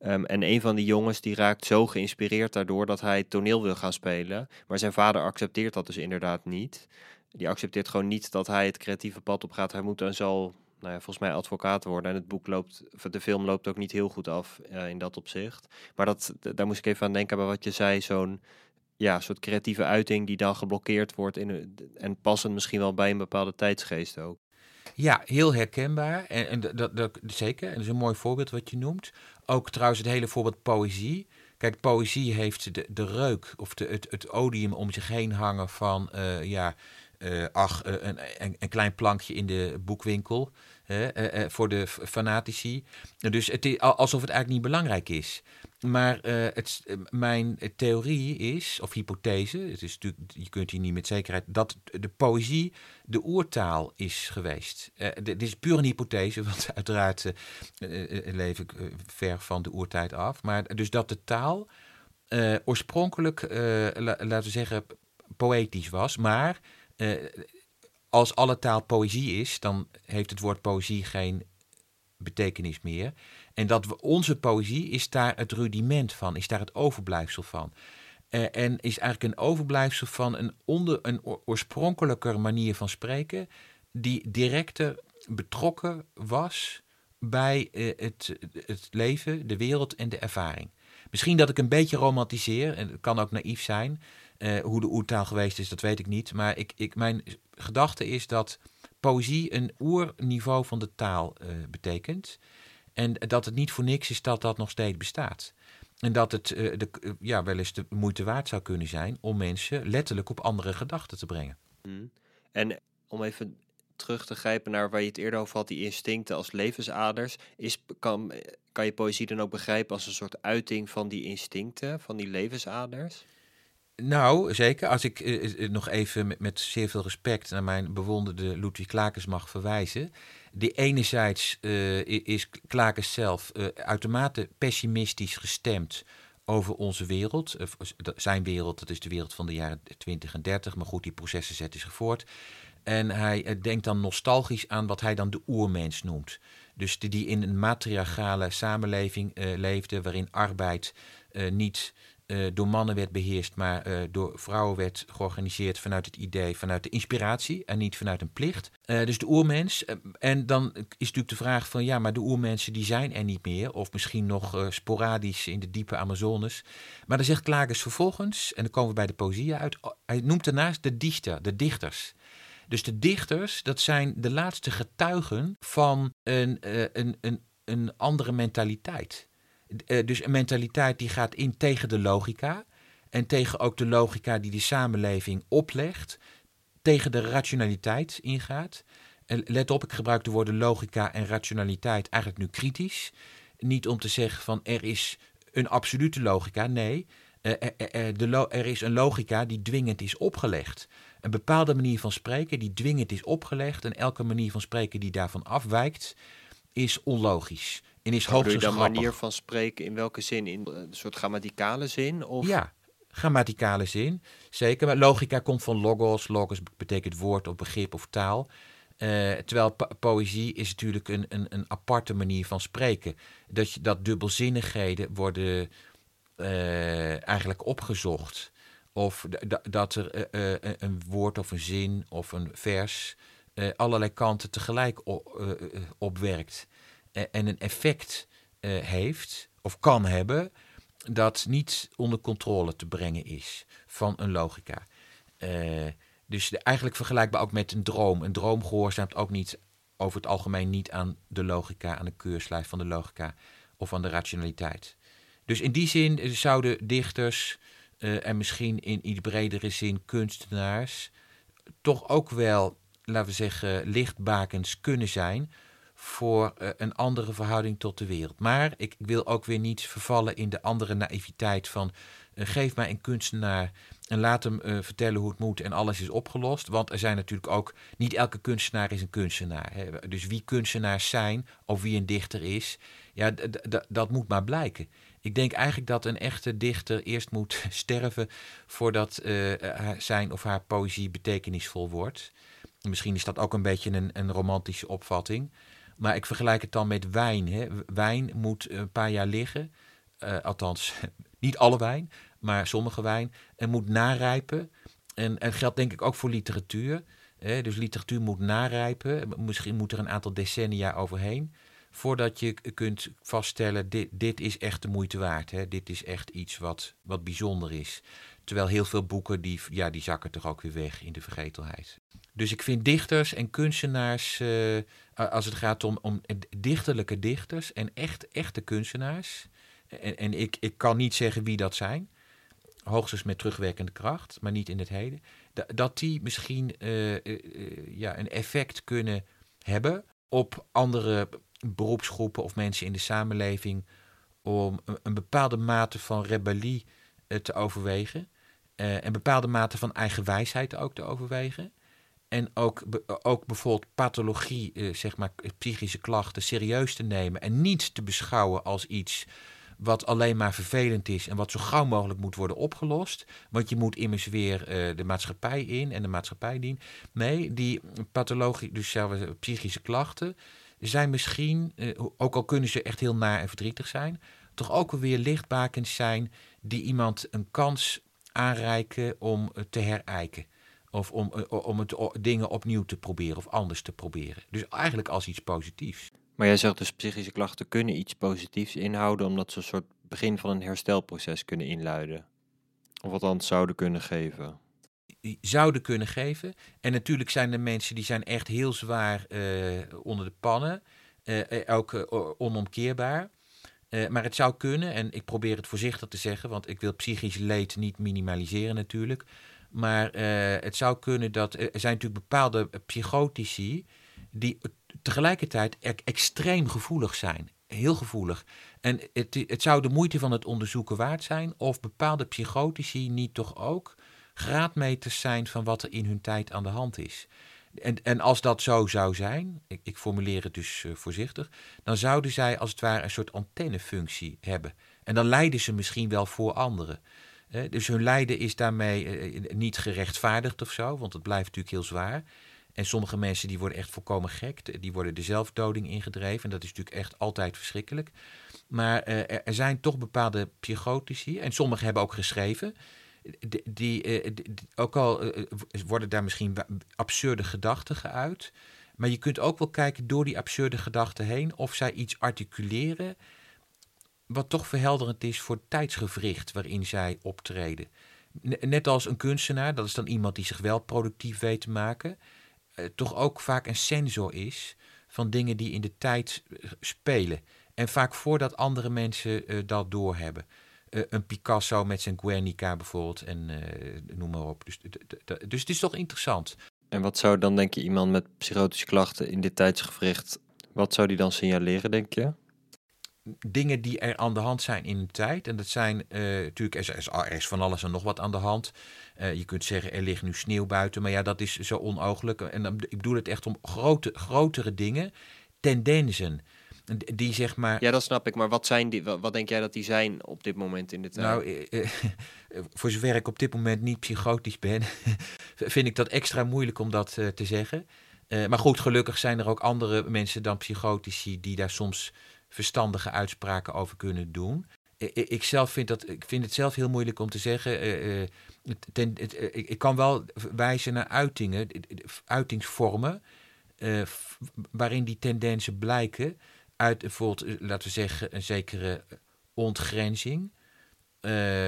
Um, en een van die jongens die raakt zo geïnspireerd daardoor dat hij toneel wil gaan spelen. Maar zijn vader accepteert dat dus inderdaad niet. die accepteert gewoon niet dat hij het creatieve pad op gaat. Hij moet dan zal, nou ja, volgens mij advocaat worden. En het boek loopt, de film loopt ook niet heel goed af uh, in dat opzicht. Maar dat, daar moest ik even aan denken bij wat je zei, zo'n ja, soort creatieve uiting die dan geblokkeerd wordt in, en passend misschien wel bij een bepaalde tijdsgeest ook. Ja, heel herkenbaar. En, en dat, dat, zeker. En dat is een mooi voorbeeld wat je noemt. Ook trouwens het hele voorbeeld poëzie. Kijk, poëzie heeft de, de reuk of de, het, het odium om zich heen hangen van, uh, ja, uh, ach, een, een, een, klein plankje in de boekwinkel voor de fanatici. Dus het is alsof het eigenlijk niet belangrijk is. Maar het, mijn theorie is, of hypothese, het is natuurlijk, je kunt hier niet met zekerheid, dat de poëzie de oertaal is geweest. dit is puur een hypothese, want uiteraard leef ik ver van de oertijd af. Maar dus dat de taal oorspronkelijk, laten we zeggen, poëtisch was, maar als alle taal poëzie is, dan heeft het woord poëzie geen betekenis meer. En dat we, onze poëzie is daar het rudiment van, is daar het overblijfsel van. Uh, en is eigenlijk een overblijfsel van een, onder, een oorspronkelijker manier van spreken, die directer betrokken was bij uh, het, het leven, de wereld en de ervaring. Misschien dat ik een beetje romantiseer, en het kan ook naïef zijn. Uh, hoe de oertaal geweest is, dat weet ik niet. Maar ik, ik, mijn gedachte is dat poëzie een oerniveau van de taal uh, betekent. En dat het niet voor niks is dat dat nog steeds bestaat. En dat het uh, de, ja, wel eens de moeite waard zou kunnen zijn om mensen letterlijk op andere gedachten te brengen. Mm. En om even terug te grijpen naar waar je het eerder over had, die instincten als levensaders. Is, kan, kan je poëzie dan ook begrijpen als een soort uiting van die instincten, van die levensaders? Nou, zeker. Als ik uh, nog even met, met, zeer veel respect naar mijn bewonderde Ludwig Klakens mag verwijzen. Die enerzijds uh, is Klakens zelf uh, uitermate pessimistisch gestemd over onze wereld. zijn wereld, dat is de wereld van de jaren 20 en 30. Maar goed, die processen zetten zich voort. En hij denkt dan nostalgisch aan wat hij dan de oermens noemt. Dus die, die in een matriarchale samenleving leefde, waarin arbeid niet uh, door mannen werd beheerst, maar uh, door vrouwen werd georganiseerd vanuit het idee, vanuit de inspiratie en niet vanuit een plicht. Uh, dus de oermens. en dan is natuurlijk de vraag van ja, maar de oermensen die zijn er niet meer, of misschien nog sporadisch in de diepe Amazones. Maar dan zegt Klages vervolgens, en dan komen we bij de poëzie uit, hij noemt daarnaast de dichter, de dichters. Dus de dichters, dat zijn de laatste getuigen van een, een, een, een andere mentaliteit. Uh, dus een mentaliteit die gaat in tegen de logica. En tegen ook de logica die de samenleving oplegt. Tegen de rationaliteit ingaat. Let op, ik gebruik de woorden logica en rationaliteit eigenlijk nu kritisch. Niet om te zeggen van er is een absolute logica. Nee, er, de er is een logica die dwingend is opgelegd. Een bepaalde manier van spreken die dwingend is opgelegd. En elke manier van spreken die daarvan afwijkt, is onlogisch. En is hoogstens dan manier van spreken in welke zin? In een soort grammaticale zin? Of? Ja, grammaticale zin, zeker. Maar logica komt van logos. Logos betekent woord of begrip of taal. Uh, terwijl po poëzie is natuurlijk een, een, een aparte manier van spreken. Dat, je, dat dubbelzinnigheden worden uh, eigenlijk opgezocht. Of dat er uh, een woord of een zin of een vers allerlei kanten tegelijk opwerkt en een effect uh, heeft of kan hebben dat niet onder controle te brengen is van een logica. Uh, dus de, eigenlijk vergelijkbaar ook met een droom. Een droom gehoorzaamt ook niet over het algemeen niet aan de logica, aan de keurslijf van de logica of aan de rationaliteit. Dus in die zin zouden dichters en misschien in iets bredere zin kunstenaars toch ook wel, laten we zeggen, lichtbakens kunnen zijn voor uh, een andere verhouding tot de wereld. Maar ik wil ook weer niet vervallen in de andere naïviteit van uh, geef mij een kunstenaar en laat hem uh, vertellen hoe het moet en alles is opgelost. Want er zijn natuurlijk ook, niet elke kunstenaar is een kunstenaar. Hè. Dus wie kunstenaars zijn of wie een dichter is, ja, dat moet maar blijken. Ik denk eigenlijk dat een echte dichter eerst moet sterven voordat zijn of haar poëzie betekenisvol wordt. Misschien is dat ook een beetje een, een romantische opvatting. Maar ik vergelijk het dan met wijn. Hè. Wijn moet een paar jaar liggen. Uh, althans, niet alle wijn, maar sommige wijn. En moet narijpen. En, en geldt denk ik ook voor literatuur. dus literatuur moet narijpen. Misschien moet er een aantal decennia overheen. Voordat je kunt vaststellen, dit, dit is echt de moeite waard. Hè? Dit is echt iets wat, wat bijzonder is. Terwijl heel veel boeken, die, ja, die zakken toch ook weer weg in de vergetelheid. Dus ik vind dichters en kunstenaars, uh, als het gaat om, om dichterlijke dichters en echt, echte kunstenaars. En, en ik, ik kan niet zeggen wie dat zijn. Hoogstens met terugwerkende kracht, maar niet in het heden. Dat die misschien uh, uh, ja, een effect kunnen hebben op andere beroepsgroepen of mensen in de samenleving. Om een, een bepaalde mate van rebellie te overwegen. En bepaalde mate van eigen wijsheid ook te overwegen. En ook, ook bijvoorbeeld pathologie, uh, zeg maar psychische klachten, serieus te nemen. En niet te beschouwen als iets wat alleen maar vervelend is en wat zo gauw mogelijk moet worden opgelost. Want je moet immers weer uh, de maatschappij in en de maatschappij dienen. Nee, die pathologie, dus zelfs psychische klachten, zijn misschien, ook al kunnen ze echt heel naar en verdrietig zijn, toch ook weer lichtbakens zijn die iemand een kans aanreiken om te herijken. Of om, eh, om het dingen opnieuw te proberen of anders te proberen. Dus eigenlijk als iets positiefs. Maar jij zegt dus psychische klachten kunnen iets positiefs inhouden, omdat ze een soort begin van een herstelproces kunnen inluiden. Of althans zouden kunnen geven. Zouden kunnen geven. En natuurlijk zijn er mensen die zijn echt heel zwaar uh, onder de pannen. Uh, ook onomkeerbaar. Uh, maar het zou kunnen, en ik probeer het voorzichtig te zeggen, want ik wil psychisch leed niet minimaliseren natuurlijk. Maar uh, het zou kunnen dat er zijn natuurlijk bepaalde psychotici die tegelijkertijd e extreem gevoelig zijn. Heel gevoelig. En het, het zou de moeite van het onderzoeken waard zijn of bepaalde psychotici niet toch ook graadmeters zijn van wat er in hun tijd aan de hand is. En, en als dat zo zou zijn, ik, ik formuleer het dus uh, voorzichtig, dan zouden zij als het ware een soort antennefunctie hebben. En dan lijden ze misschien wel voor anderen. Dus hun lijden is daarmee uh, niet gerechtvaardigd of zo, want het blijft natuurlijk heel zwaar. En sommige mensen die worden echt volkomen gek, die worden de zelfdoding ingedreven. En dat is natuurlijk echt altijd verschrikkelijk. Maar er, er zijn toch bepaalde psychotici, en sommigen hebben ook geschreven, die, die, eh, ook al eh, worden daar misschien absurde gedachten geuit. Maar je kunt ook wel kijken door die absurde gedachten heen of zij iets articuleren. Wat toch verhelderend is voor het tijdsgevricht waarin zij optreden. Net als een kunstenaar, dat is dan iemand die zich wel productief weet te maken. Eh, toch ook vaak een sensor is van dingen die in de tijd spelen. En vaak voordat andere mensen uh, dat doorhebben. Uh, een Picasso met zijn Guernica bijvoorbeeld en uh, noem maar op. Dus, dus het is toch interessant. En wat zou dan, denk je, iemand met psychotische klachten in dit tijdsgevricht, wat zou die dan signaleren, denk je? Dingen die er aan de hand zijn in de tijd. En dat zijn uh, natuurlijk, er is, er is, van alles en nog wat aan de hand. je kunt zeggen, er ligt nu sneeuw buiten, maar ja, dat is zo onogelijk. En ik bedoel het echt om grote, grotere dingen, tendensen. Die zeg maar. Ja, dat snap ik. Maar wat, zijn die, wat, denk jij dat die zijn op dit moment in de tijd? Nou, eh, eh, voor zover ik op dit moment niet psychotisch ben, vind ik dat extra moeilijk om dat te zeggen. Maar goed, gelukkig zijn er ook andere mensen dan psychotici die daar soms verstandige uitspraken over kunnen doen. Ik zelf vind, dat, ik vind het zelf heel moeilijk om te zeggen. Uh, ten, het, ik kan wel wijzen naar uitingen, uitingsvormen, waarin die tendensen blijken uit bijvoorbeeld, eh, laten we zeggen, een zekere ontgrenzing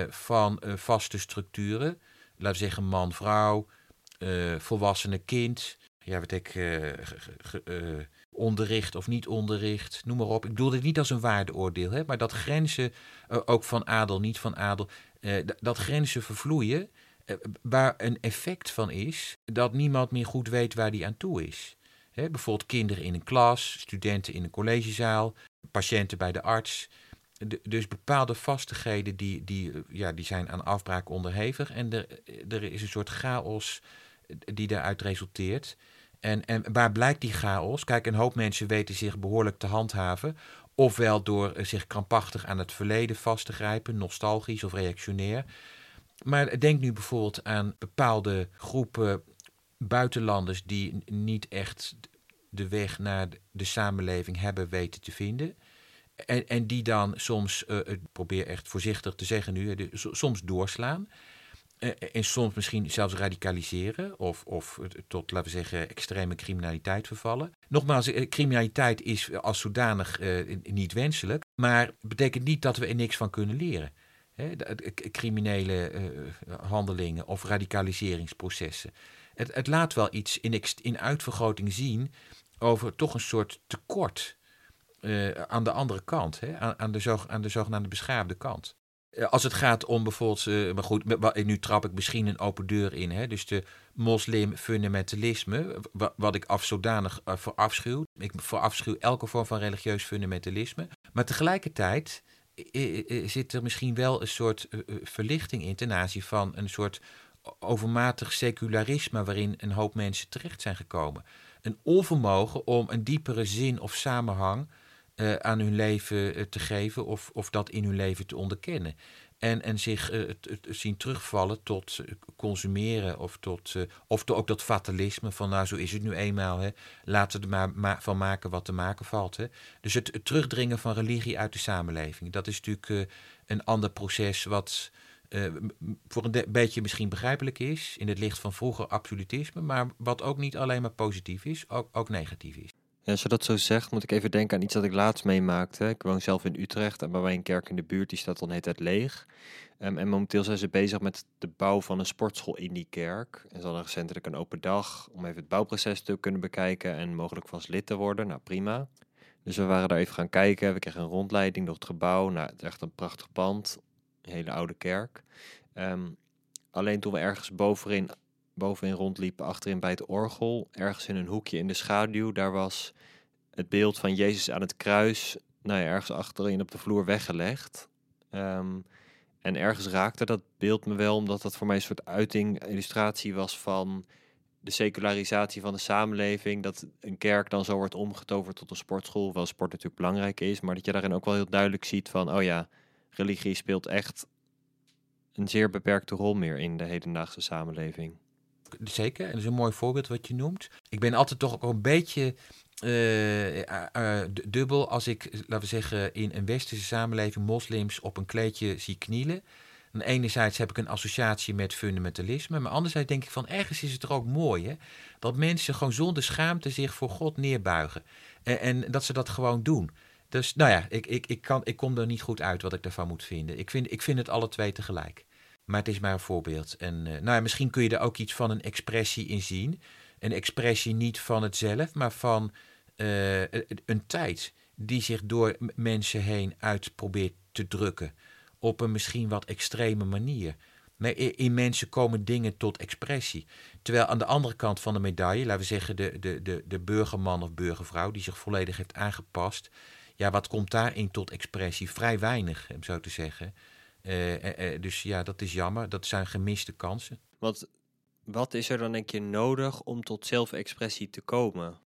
van vaste structuren. Laten we zeggen man-vrouw, uh, volwassene kind. Ja, wat ik, onderricht of niet onderricht, noem maar op. Ik bedoel dit niet als een waardeoordeel, hè, maar dat grenzen, ook van adel, niet van adel, dat grenzen vervloeien, waar een effect van is dat niemand meer goed weet waar die aan toe is bijvoorbeeld kinderen in een klas, studenten in een collegezaal, patiënten bij de arts. dus bepaalde vastigheden die, die, ja, die zijn aan afbraak onderhevig. En er, er is een soort chaos die daaruit resulteert. En, en waar blijkt die chaos? Kijk, een hoop mensen weten zich behoorlijk te handhaven. Ofwel door zich krampachtig aan het verleden vast te grijpen, nostalgisch of reactionair. Maar denk nu bijvoorbeeld aan bepaalde groepen buitenlanders die niet echt de weg naar de samenleving hebben weten te vinden. En, en die dan soms, uh, probeer echt voorzichtig te zeggen nu, soms doorslaan. En soms misschien zelfs radicaliseren of, of tot, laten we zeggen, extreme criminaliteit vervallen. Nogmaals, criminaliteit is als zodanig niet wenselijk, maar betekent niet dat we er niks van kunnen leren. criminele handelingen of radicaliseringsprocessen. Het, het, laat wel iets in, in uitvergroting zien over toch een soort tekort aan de andere kant, aan, de aan de zogenaamde beschaafde kant. Eh, als het gaat om bijvoorbeeld, uh, maar nu trap ik misschien een open deur in. Hè? Dus de moslim-fundamentalisme, wat, ik af zodanig uh, verafschuw. Ik verafschuw elke vorm van religieus fundamentalisme. Maar tegelijkertijd zit er misschien wel een soort verlichting in ten aanzien van een soort overmatig secularisme waarin een hoop mensen terecht zijn gekomen. Een onvermogen om een diepere zin of samenhang uh, aan hun leven uh, te geven of, of dat in hun leven te onderkennen. En, en zich uh, zien terugvallen tot consumeren of, tot, of to, ook dat fatalisme van nou zo is het nu eenmaal. Hè. Laten we er maar, van maken wat te maken valt. Hè. Dus het, het, terugdringen van religie uit de samenleving. Dat is natuurlijk een ander proces wat voor een beetje misschien begrijpelijk is. In het licht van vroeger absolutisme. Maar wat ook niet alleen maar positief is, ook, ook negatief is. Ja, als je dat zo zegt, moet ik even denken aan iets dat ik laatst meemaakte. Ik woon zelf in Utrecht en bij een kerk in de buurt, die staat dan heet het leeg. Um, en momenteel zijn ze bezig met de bouw van een sportschool in die kerk. En ze hadden recentelijk een open dag om even het bouwproces te kunnen bekijken en mogelijk vast lid te worden. Nou, prima. Dus we waren daar even gaan kijken. We kregen een rondleiding door het gebouw. Nou, het is echt een prachtig pand. Een hele oude kerk. Ehm, alleen toen we ergens bovenin bovenin rondliepen, achterin bij het orgel, ergens in een hoekje in de schaduw, daar was het beeld van Jezus aan het kruis, nou ja, ergens achterin op de vloer weggelegd. Ehm, en ergens raakte dat beeld me wel, omdat dat voor mij een soort uiting, illustratie was van de secularisatie van de samenleving. Dat een kerk dan zo wordt omgetoverd tot een sportschool, wel sport natuurlijk belangrijk is, maar dat je daarin ook wel heel duidelijk ziet van, oh ja, religie speelt echt een zeer beperkte rol meer in de hedendaagse samenleving zeker. Dat is een mooi voorbeeld wat je noemt. Ik ben altijd toch ook een beetje uh, dubbel als ik, laten we zeggen, in een westerse samenleving moslims op een kleedje zie knielen. En enerzijds heb ik een associatie met fundamentalisme, maar anderzijds denk ik van ergens is het er ook mooi hè, dat mensen gewoon zonder schaamte zich voor God neerbuigen. En, en dat ze dat gewoon doen. Dus nou ja, ik, ik, ik, kan, ik kom er niet goed uit wat ik daarvan moet vinden. Ik vind, ik vind het alle twee tegelijk. Maar het is maar een voorbeeld. En uh, nou ja, misschien kun je er ook iets van een expressie in zien. Een expressie niet van het zelf, maar van uh, een tijd die zich door mensen heen uit probeert te drukken. Op een misschien wat extreme manier. In mensen komen dingen tot expressie. Terwijl aan de andere kant van de medaille, laten we zeggen de, de, de, de burgerman of burgervrouw die zich volledig heeft aangepast. Ja, wat komt daarin tot expressie? Vrij weinig, om zo te zeggen. Eh, eh, eh, dus ja, dat is jammer. Dat zijn gemiste kansen. Wat, wat is er dan denk je nodig om tot zelfexpressie te komen?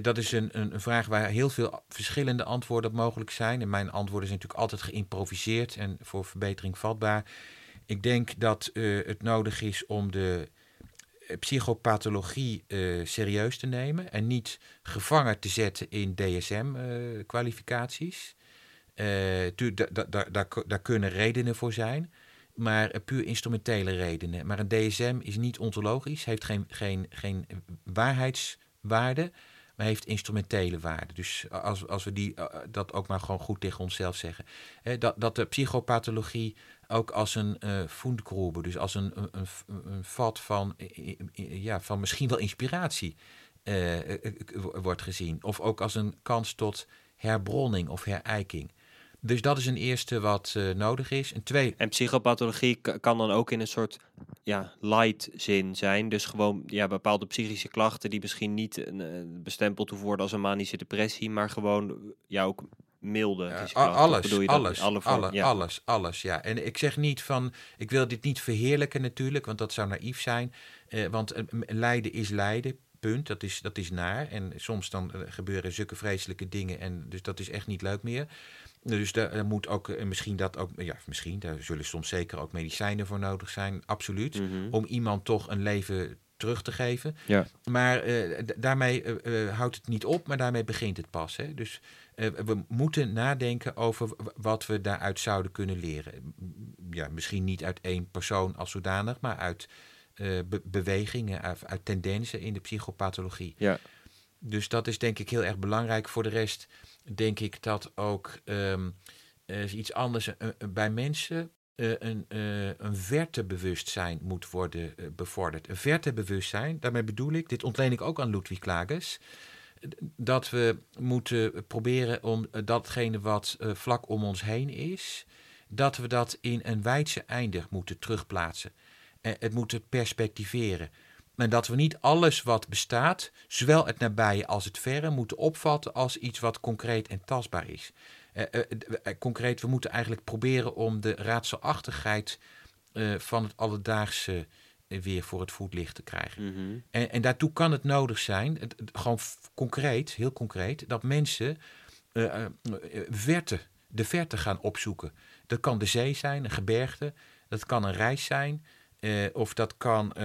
dat is een, een, vraag waar heel veel verschillende antwoorden op mogelijk zijn. En mijn antwoorden zijn natuurlijk altijd geïmproviseerd en voor verbetering vatbaar. Ik denk dat het nodig is om de psychopathologie serieus te nemen en niet gevangen te zetten in DSM-kwalificaties. Uh, daar kunnen redenen voor zijn, maar puur instrumentele redenen. Maar een DSM is niet ontologisch, heeft geen, geen, geen waarheidswaarde, maar heeft instrumentele waarde. Dus als, als we die, eh, dat ook maar gewoon goed tegen onszelf zeggen. dat, dat de psychopathologie ook als een uh, dus als een, een, een, vat van, ja, van misschien wel inspiratie wordt gezien. Of ook als een kans tot herbronning of herijking. Dus dat is een eerste wat uh, nodig is. En twee. En psychopathologie kan dan ook in een soort ja, light zin zijn. Dus gewoon ja, bepaalde psychische klachten die misschien niet uh, bestempeld hoeven worden als een manische depressie, maar gewoon ja, ook milde. Alles, bedoel je alles, alle alle, ja. alles, alles. Ja, en ik zeg niet van, ik wil dit niet verheerlijken natuurlijk, want dat zou naïef zijn. Want lijden is lijden. Punt, dat is, dat is naar. En soms dan gebeuren zulke vreselijke dingen. En dus dat is echt niet leuk meer. Dus daar moet ook, en misschien dat ook, ja, misschien, daar zullen soms zeker ook medicijnen voor nodig zijn, absoluut. Mhm. Om iemand toch een leven terug te geven. Ja. Maar uh, daarmee uh, houdt het niet op, maar daarmee begint het pas. Hè? Dus we moeten nadenken over wat we daaruit zouden kunnen leren. ja, misschien niet uit één persoon als zodanig, maar uit bewegingen, uit, uit, tendensen in de psychopathologie. Ja. Dus dat is denk ik heel erg belangrijk. Voor de rest denk ik dat ook um, iets anders bij mensen uh, een, een vertebewustzijn moet worden bevorderd. Een vertebewustzijn, daarmee bedoel ik, dit ontleen ik ook aan Ludwig Klages, dat we moeten proberen om datgene wat vlak om ons heen is, dat we dat in een wijdse einde moeten terugplaatsen. het moeten perspectiveren. En dat we niet alles wat bestaat, zowel het nabije als het verre, moeten opvatten als iets wat concreet en tastbaar is. Eh, eh, eh, concreet, we moeten eigenlijk proberen om de raadselachtigheid van het alledaagse weer voor het voetlicht te krijgen. Mhm. en, en, daartoe kan het nodig zijn, gewoon concreet, heel concreet, dat mensen verte, de verte gaan opzoeken. Dat kan de zee zijn, een gebergte, dat kan een reis zijn. Uh, of dat kan uh,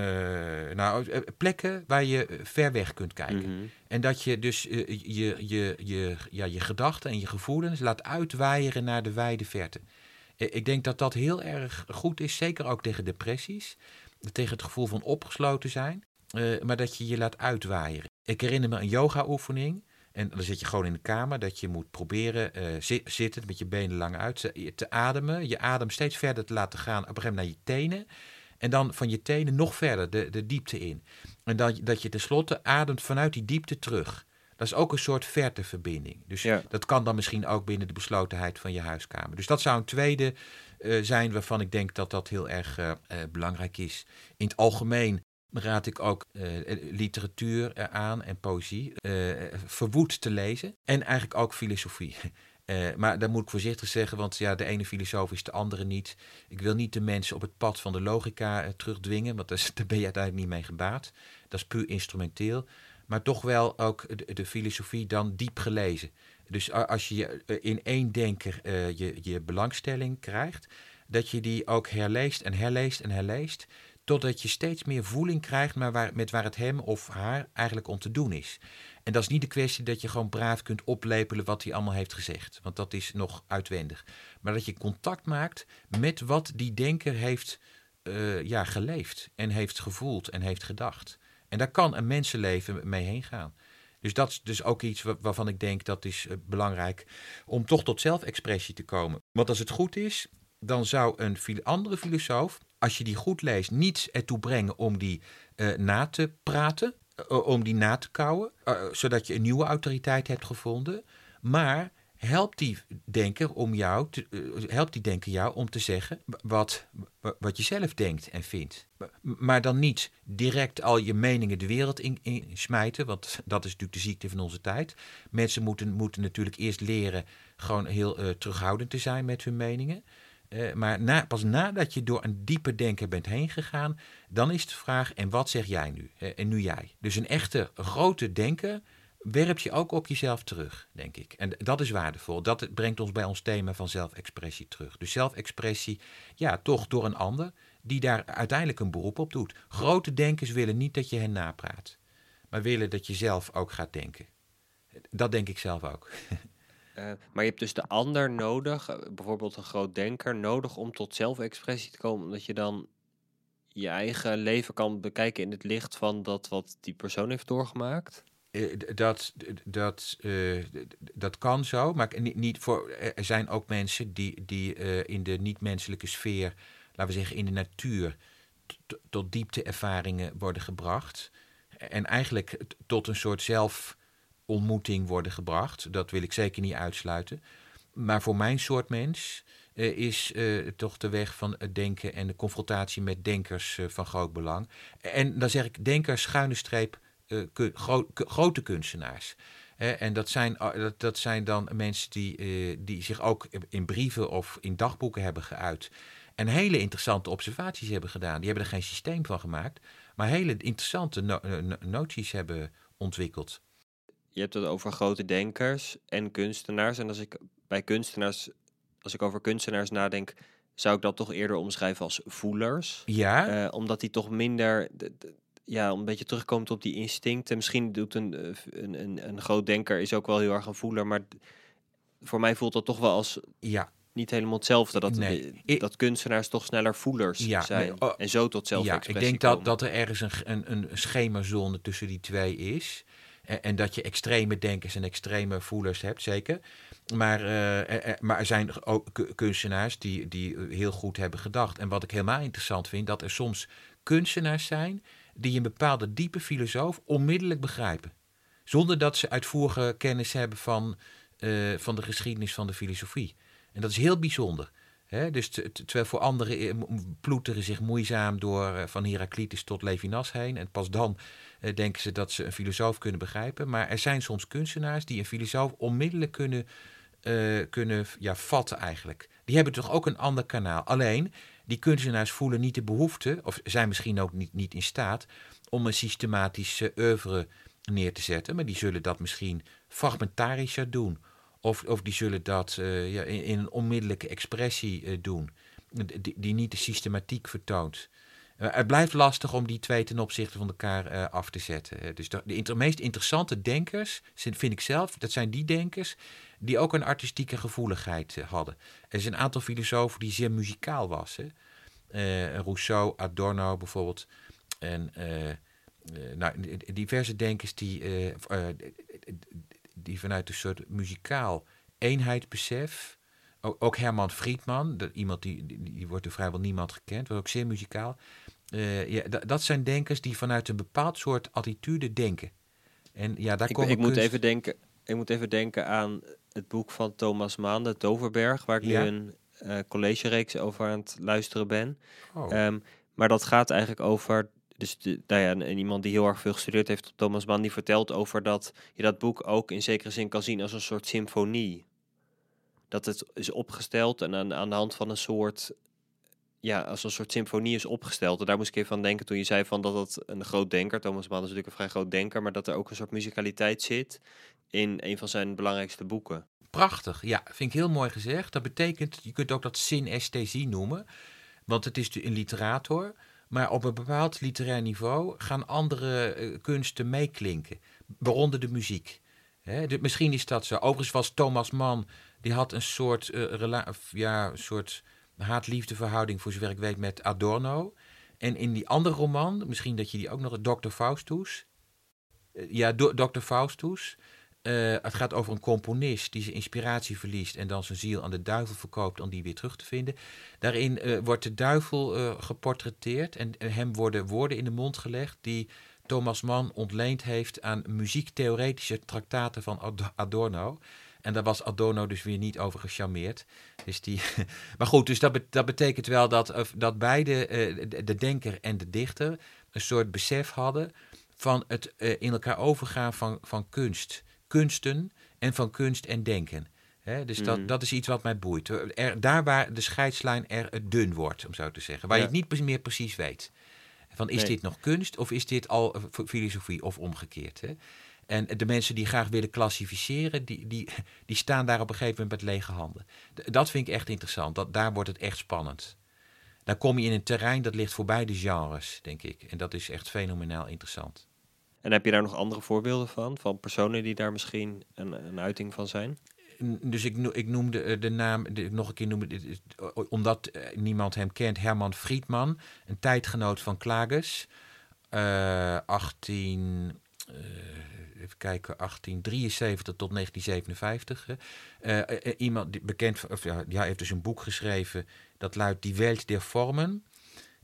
nou, eh, plekken waar je ver weg kunt kijken. Mhm. En dat je dus je, je, je, ja, je gedachten en je gevoelens laat uitwaaieren naar de wijde verte. ik denk dat dat heel erg goed is, zeker ook tegen depressies, tegen het gevoel van opgesloten zijn, maar dat je je laat uitwaaieren. Ik herinner me een yoga-oefening. En dan zit je gewoon in de kamer dat je moet proberen zitten met je benen lang uit te, te ademen. Je adem steeds verder te laten gaan, op een gegeven moment naar je tenen. En dan van je tenen nog verder de, de diepte in. En dat, dat je tenslotte ademt vanuit die diepte terug. Dat is ook een soort verteverbinding. Dus dat kan dan misschien ook binnen de beslotenheid van je huiskamer. Dus dat zou een tweede uh, zijn waarvan ik denk dat dat heel erg uh, uh, belangrijk is. In het algemeen raad ik ook literatuur aan en poëzie verwoed te lezen. En eigenlijk ook filosofie. Uh, maar daar moet ik voorzichtig zeggen, want ja, de ene filosoof is de andere niet. Ik wil niet de mensen op het pad van de logica uh, terugdwingen, want daar ben je uiteindelijk niet mee gebaat. Dat is puur instrumenteel. Maar toch wel ook de, filosofie dan diep gelezen. Dus als je eh, in één denker je, je belangstelling krijgt, dat je die ook herleest en herleest en herleest, totdat je steeds meer voeling krijgt maar waar, met waar het hem of haar eigenlijk om te doen is. En dat is niet de kwestie dat je gewoon braaf kunt oplepelen wat hij allemaal heeft gezegd. Want dat is nog uitwendig. Maar dat je contact maakt met wat die denker heeft uh, ja, geleefd. En heeft gevoeld en heeft gedacht. En daar kan een mensenleven mee heen gaan. Dus dat is dus ook iets waarvan ik denk dat is uh, belangrijk om toch tot zelfexpressie te komen. Want als het goed is, dan zou een andere filosoof, als je die goed leest, niets ertoe brengen om die uh, na te praten om die na te kouwen, zodat je een nieuwe autoriteit hebt gevonden. Maar helpt die denker om jou, helpt die denker jou om te zeggen wat, wat je zelf denkt en vindt. Maar dan niet direct al je meningen de wereld in, smijten, want dat is natuurlijk de ziekte van onze tijd. Mensen moeten, moeten natuurlijk eerst leren gewoon heel terughoudend te zijn met hun meningen. Uh, maar pas nadat je door een diepe denken bent heen gegaan, dan is de vraag: en wat zeg jij nu? Uh, en nu jij. Dus een echte grote denker werp je ook op jezelf terug, denk ik. En dat is waardevol. Dat brengt ons bij ons thema van zelfexpressie terug. Dus zelfexpressie, ja, toch door een ander die daar uiteindelijk een beroep op doet. Grote denkers willen niet dat je hen napraat, maar willen dat je zelf ook gaat denken. Dat denk ik zelf ook. Uh, maar je hebt dus de ander nodig, uh, bijvoorbeeld een groot denker, nodig om tot zelfexpressie te komen, omdat je dan je eigen leven kan bekijken in het licht van dat wat die persoon heeft doorgemaakt? Uh, dat, dat, dat kan zo, maar niet, niet voor, er zijn ook mensen die, die in de niet-menselijke sfeer, laten we zeggen in de natuur, tot diepte-ervaringen worden gebracht. En eigenlijk tot een soort zelf ontmoeting worden gebracht. Dat wil ik zeker niet uitsluiten. Maar voor mijn soort mens uh, is uh, toch de weg van het denken en de confrontatie met denkers uh, van groot belang. En dan zeg ik denkers, schuine streep, grote kunstenaars. en dat zijn, dat, dat zijn dan mensen die, die zich ook in brieven of in dagboeken hebben geuit. En hele interessante observaties hebben gedaan. Die hebben er geen systeem van gemaakt, maar hele interessante no noties hebben ontwikkeld je hebt het over grote denkers en kunstenaars. En als ik bij kunstenaars, als ik over kunstenaars nadenk, zou ik dat toch eerder omschrijven als voelers. Ja. Uh, omdat die toch minder, ja, een beetje terugkomt op die instincten. Misschien doet een, eh, een, een, een groot denker is ook wel heel erg een voeler, maar voor mij voelt dat toch wel als ja. niet helemaal hetzelfde. Dat, Nee. dat kunstenaars toch sneller voelers Ja, zijn. nee, oh, en zo tot Ja, zelfexpressie ik denk dat, komen. dat er ergens een, een, een schemerzone tussen die twee is. En, dat je extreme denkers en extreme voelers hebt, zeker. Maar, eh, er, er- maar er zijn ook ku- kunstenaars die, die heel goed hebben gedacht. En wat ik helemaal interessant vind, dat er soms kunstenaars zijn die een bepaalde diepe filosoof onmiddellijk begrijpen. Zonder dat ze uitvoerige kennis hebben van, eh, van de geschiedenis van de filosofie. En dat is heel bijzonder. Dus te- te- terwijl voor anderen eh, ploeteren zich moeizaam door eh, van Heraclitus tot Levinas heen. En pas dan eh, denken ze dat ze een filosoof kunnen begrijpen. Maar er zijn soms kunstenaars die een filosoof onmiddellijk kunnen, eh, kunnen ja, vatten eigenlijk. Die hebben toch ook een ander kanaal. Alleen, die kunstenaars voelen niet de behoefte, of zijn misschien ook niet, niet in staat, om een systematische oeuvre neer te zetten. Maar die zullen dat misschien fragmentarischer doen. Of, of die zullen dat eh, ja, in, een onmiddellijke expressie doen, die, die niet de systematiek vertoont. Eh, het blijft lastig om die twee ten opzichte van elkaar eh, af te zetten. Eh, dus de, de meest interessante denkers, vind ik zelf, dat zijn die denkers die ook een artistieke gevoeligheid hadden. Er is een aantal filosofen die zeer muzikaal was. Hè? Rousseau, Adorno bijvoorbeeld. En nou, diverse denkers die, die vanuit een soort muzikaal eenheidsbesef. Ook, ook Herman Friedman, dat, iemand die, die, die wordt door vrijwel niemand gekend, was ook zeer muzikaal. Eh, ja, da- dat zijn denkers die vanuit een bepaald soort attitude denken. En ja, daar ik, komen ik, moet even denken, ik moet even denken aan het boek van Thomas Maan, de Toverberg, waar ik Ja. nu een eh collegereeks over aan het luisteren ben. Oh, Ehm, maar dat gaat eigenlijk over. Dus de, nou ja, en iemand die heel erg veel gestudeerd heeft op Thomas Mann, die vertelt over dat je dat boek ook in zekere zin kan zien als een soort symfonie. Dat het is opgesteld en aan, aan de hand van een soort. Ja, als een soort symfonie is opgesteld. En daar moest ik even aan denken toen je zei van dat het een groot denker, Thomas Mann is natuurlijk een vrij groot denker, maar dat er ook een soort muzikaliteit zit in een van zijn belangrijkste boeken. Prachtig, ja, vind ik heel mooi gezegd. Dat betekent, je kunt ook dat synesthesie noemen, want het is een literator, maar op een bepaald literair niveau gaan andere eh, kunsten meeklinken, waaronder de muziek. Misschien is dat zo. Overigens was Thomas Mann, die had een soort, of ja, een soort haat-liefde verhouding, voor zover ik weet, met Adorno. En in die andere roman, misschien dat je die ook nog, Dr. Faustus. Eh, ja, Dr. Faustus. Eh, het gaat over een componist die zijn inspiratie verliest en dan zijn ziel aan de duivel verkoopt om die weer terug te vinden. Daarin eh, wordt de duivel eh, geportretteerd en hem worden woorden in de mond gelegd die Thomas Mann ontleend heeft aan muziektheoretische traktaten van Ad- Adorno. En daar was Adorno dus weer niet over gecharmeerd. Dus die, maar goed, dus dat, dat betekent wel dat, dat beide, eh, de, de denker en de dichter, een soort besef hadden van het eh, in elkaar overgaan van, van kunst, kunsten en van kunst en denken. Dus dat, dat is iets wat mij boeit. Er, daar waar de scheidslijn er eh, dun wordt, om zo te zeggen. Waar Ja. je het niet meer precies weet. Van is Nee. dit nog kunst of is dit al filosofie of omgekeerd? Hè? En de mensen die graag willen klassificeren, die, die, die staan daar op een gegeven moment met lege handen. Dat vind ik echt interessant. Dat, daar wordt het echt spannend. Dan kom je in een terrein dat ligt voorbij de genres, denk ik. En dat is echt fenomenaal interessant. En heb je daar nog andere voorbeelden van? Van personen die daar misschien een, een uiting van zijn? Dus ik, ik noemde eh, de naam, de, nog een keer o- omdat eh, niemand hem kent, Herman Friedman, een tijdgenoot van Klages. Eh 18, eh, even kijken, 1873 tot 1957. hè. Eh, eh, eh, iemand die bekend, of ja, die heeft dus een boek geschreven, dat luidt Die Welt der Vormen.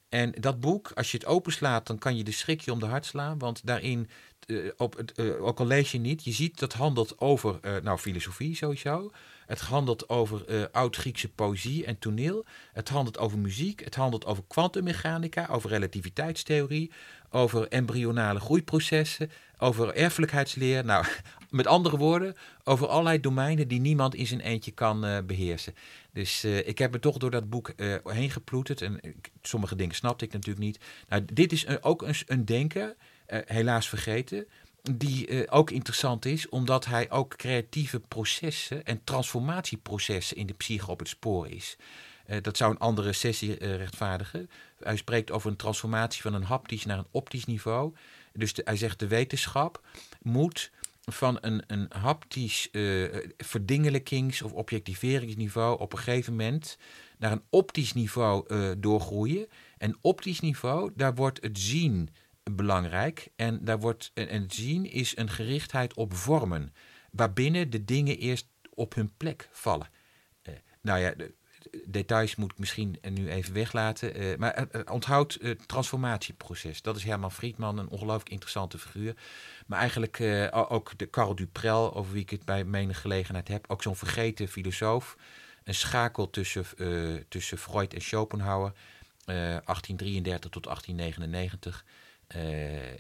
En dat boek, als je het openslaat, dan kan je de schrikje om de hart slaan. Want daarin, eh, op het, eh, lees je niet, je ziet dat handelt over, eh, nou, filosofie sowieso. Het handelt over eh, oud-Griekse poëzie en toneel. Het handelt over muziek. Het handelt over kwantummechanica, over relativiteitstheorie, over embryonale groeiprocessen, over erfelijkheidsleer. Nou, met andere woorden, over allerlei domeinen die niemand in zijn eentje kan eh, beheersen. Dus eh, ik heb me toch door dat boek eh, heen geploeterd. En sommige dingen snapte ik natuurlijk niet. Nou, dit is ook een, een denker, helaas vergeten, die ook interessant is, omdat hij ook creatieve processen en transformatieprocessen in de psyche op het spoor is. Dat zou een andere sessie rechtvaardigen. Hij spreekt over een transformatie van een haptisch naar een optisch niveau. Dus hij zegt de wetenschap moet van een, een haptisch uh, verdingelijkings- of objectiveringsniveau op een gegeven moment naar een optisch niveau uh, doorgroeien. En optisch niveau, daar wordt het zien belangrijk. En, daar wordt, en het zien is een gerichtheid op vormen, waarbinnen de dingen eerst op hun plek vallen. Uh, nou ja, details moet ik misschien nu even weglaten. Uh, maar uh, onthoud het transformatieproces. Dat is Herman Friedman, een ongelooflijk interessante figuur. Maar eigenlijk ook de Carl Duprel, over wie ik het bij menig gelegenheid heb. Ook zo'n vergeten filosoof. Een schakel tussen, tussen Freud en Schopenhauer. 1833 tot 1899.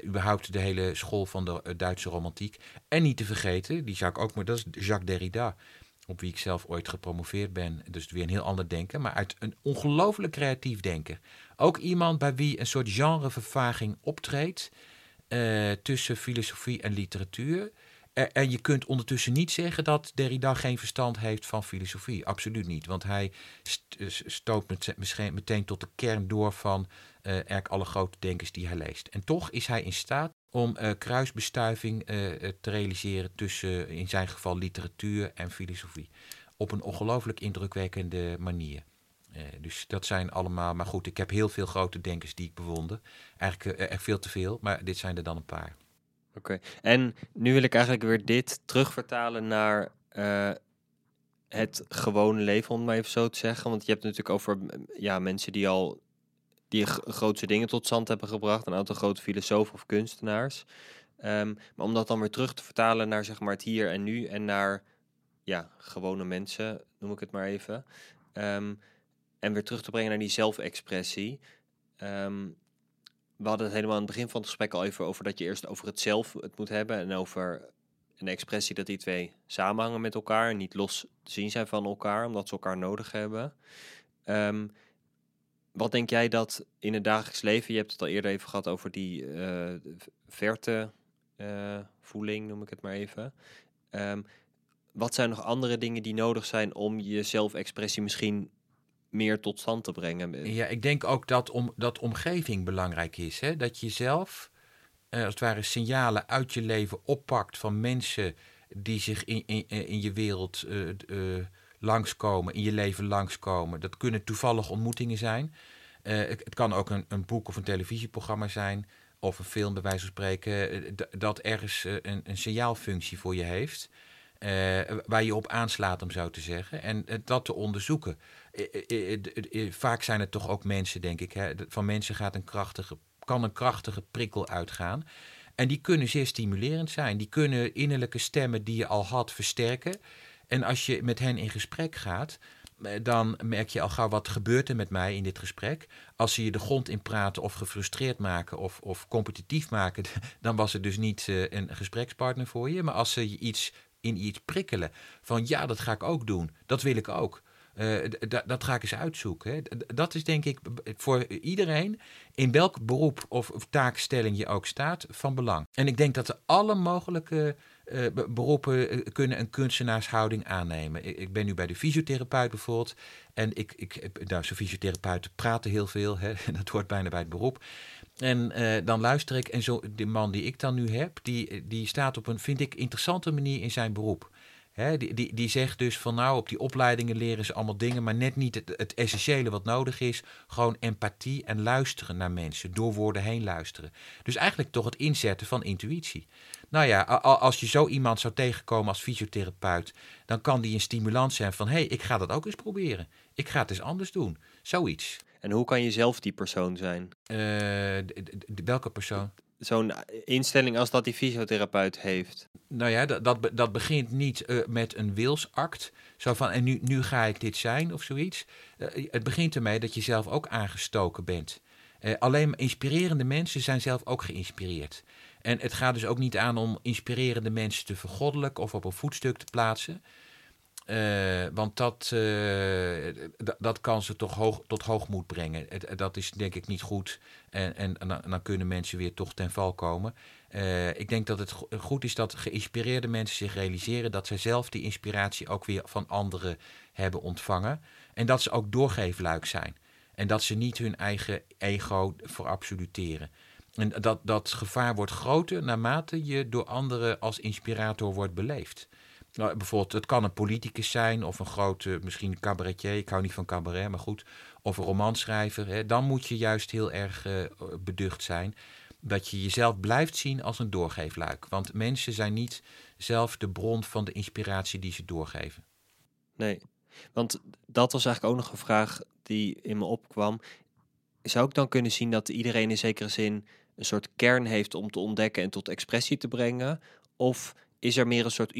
überhaupt de hele school van de Duitse romantiek. En niet te vergeten, die zou ik ook maar, dat is Jacques Derrida op wie ik zelf ooit gepromoveerd ben. Dus weer een heel ander denken, maar uit een ongelooflijk creatief denken. Ook iemand bij wie een soort genrevervaging optreedt uh, tussen filosofie en literatuur. En je kunt ondertussen niet zeggen dat Derrida geen verstand heeft van filosofie. Absoluut niet. Want hij stoot meteen tot de kern door van uh, alle grote denkers die hij leest. En toch is hij in staat om uh, kruisbestuiving uh, te realiseren tussen, in zijn geval, literatuur en filosofie. Op een ongelooflijk indrukwekkende manier. Dus dat zijn allemaal, maar goed, ik heb heel veel grote denkers die ik bewonder. Eigenlijk echt veel te veel, maar dit zijn er dan een paar. Oké, en nu wil ik eigenlijk weer dit terugvertalen naar het gewone leven, om het maar even zo te zeggen. Want je hebt natuurlijk over ja, mensen die al die grootste dingen tot stand hebben gebracht. Een aantal grote filosofen of kunstenaars. Um, maar om dat dan weer terug te vertalen naar zeg maar het hier en nu en naar ja, gewone mensen, noem ik het maar even. Um, en weer terug te brengen naar die zelfexpressie. Um, we hadden het helemaal aan het begin van het gesprek al even over dat je eerst over het zelf het moet hebben en over een expressie dat die twee samenhangen met elkaar en niet los te zien zijn van elkaar, omdat ze elkaar nodig hebben. Wat denk jij dat in het dagelijks leven, je hebt het al eerder even gehad over die uh, verte uh, voeling, noem ik het maar even. Um, wat zijn nog andere dingen die nodig zijn om je zelfexpressie misschien meer tot stand te brengen? Ja, ik denk ook dat, om, dat omgeving belangrijk is. Hè? Dat je zelf, uh, als het ware, signalen uit je leven oppakt van mensen die zich in, in, in je wereld langskomen, in je leven langskomen. Dat kunnen toevallige ontmoetingen zijn. Uh, het, kan ook een, een, boek of een televisieprogramma zijn, of een film bij wijze van spreken, eh, dat ergens uh, een, een, signaalfunctie voor je heeft. waar je op aanslaat, om zo te zeggen. En dat te onderzoeken. vaak zijn het toch ook mensen, denk ik. Hè? Van mensen gaat een krachtige, kan een krachtige prikkel uitgaan. En die kunnen zeer stimulerend zijn. Die kunnen innerlijke stemmen die je al had versterken. En als je met hen in gesprek gaat, eh, dan merk je al gauw wat gebeurt er met mij in dit gesprek. Als ze je de grond in praten of gefrustreerd maken of, of competitief maken, dan was het dus niet uh, een gesprekspartner voor je. Maar als ze je iets in iets prikkelen van ja, dat ga ik ook doen, dat wil ik ook. Uh, dat ga ik eens uitzoeken. Hè. Dat is denk ik voor iedereen, in welk beroep of, of taakstelling je ook staat, van belang. En ik denk dat er alle mogelijke uh, beroepen eh, kunnen een kunstenaarshouding aannemen. Ik, ik, ben nu bij de fysiotherapeut bijvoorbeeld. En ik, ik, nou, zo'n fysiotherapeuten praten heel veel. Hè, dat hoort bijna bij het beroep. En uh, dan luister ik. En zo, de man die ik dan nu heb, die, die staat op een, vind ik, interessante manier in zijn beroep. Hè, die, die, die zegt dus van nou, op die opleidingen leren ze allemaal dingen, maar net niet het, het, essentiële wat nodig is. Gewoon empathie en luisteren naar mensen, door woorden heen luisteren. Dus eigenlijk toch het inzetten van intuïtie. Nou ja, als je zo iemand zou tegenkomen als fysiotherapeut, dan kan die een stimulans zijn van hé, hey, ik ga dat ook eens proberen. Ik ga het eens anders doen. Zoiets. En hoe kan je zelf die persoon zijn? Uh, welke persoon? Zo'n instelling als dat die fysiotherapeut heeft. Nou ja, dat, dat, dat begint niet uh, met een wilsact. Zo van, en nu, nu ga ik dit zijn of zoiets. Uh, het begint ermee dat je zelf ook aangestoken bent. alleen inspirerende mensen zijn zelf ook geïnspireerd. En het gaat dus ook niet aan om inspirerende mensen te vergoddelijken of op een voetstuk te plaatsen. Uh, want dat, uh, dat kan ze toch hoog, tot hoogmoed brengen. Het, dat is denk ik niet goed. En, en, dan kunnen mensen weer toch ten val komen. Ik denk dat het goed is dat geïnspireerde mensen zich realiseren dat zij zelf die inspiratie ook weer van anderen hebben ontvangen. En dat ze ook doorgeefluik zijn. En dat ze niet hun eigen ego verabsoluteren. En dat, dat gevaar wordt groter naarmate je door anderen als inspirator wordt beleefd. Nou, bijvoorbeeld, het kan een politicus zijn of een grote, misschien cabaretier. Ik hou niet van cabaret, maar goed. Of een romanschrijver. Hè. Dan moet je juist heel erg uh, beducht zijn. Dat je jezelf blijft zien als een doorgeefluik. Want mensen zijn niet zelf de bron van de inspiratie die ze doorgeven. Nee, want dat was eigenlijk ook nog een vraag die in me opkwam. Zou ik dan kunnen zien dat iedereen in zekere zin een soort kern heeft om te ontdekken en tot expressie te brengen? Of is er meer een soort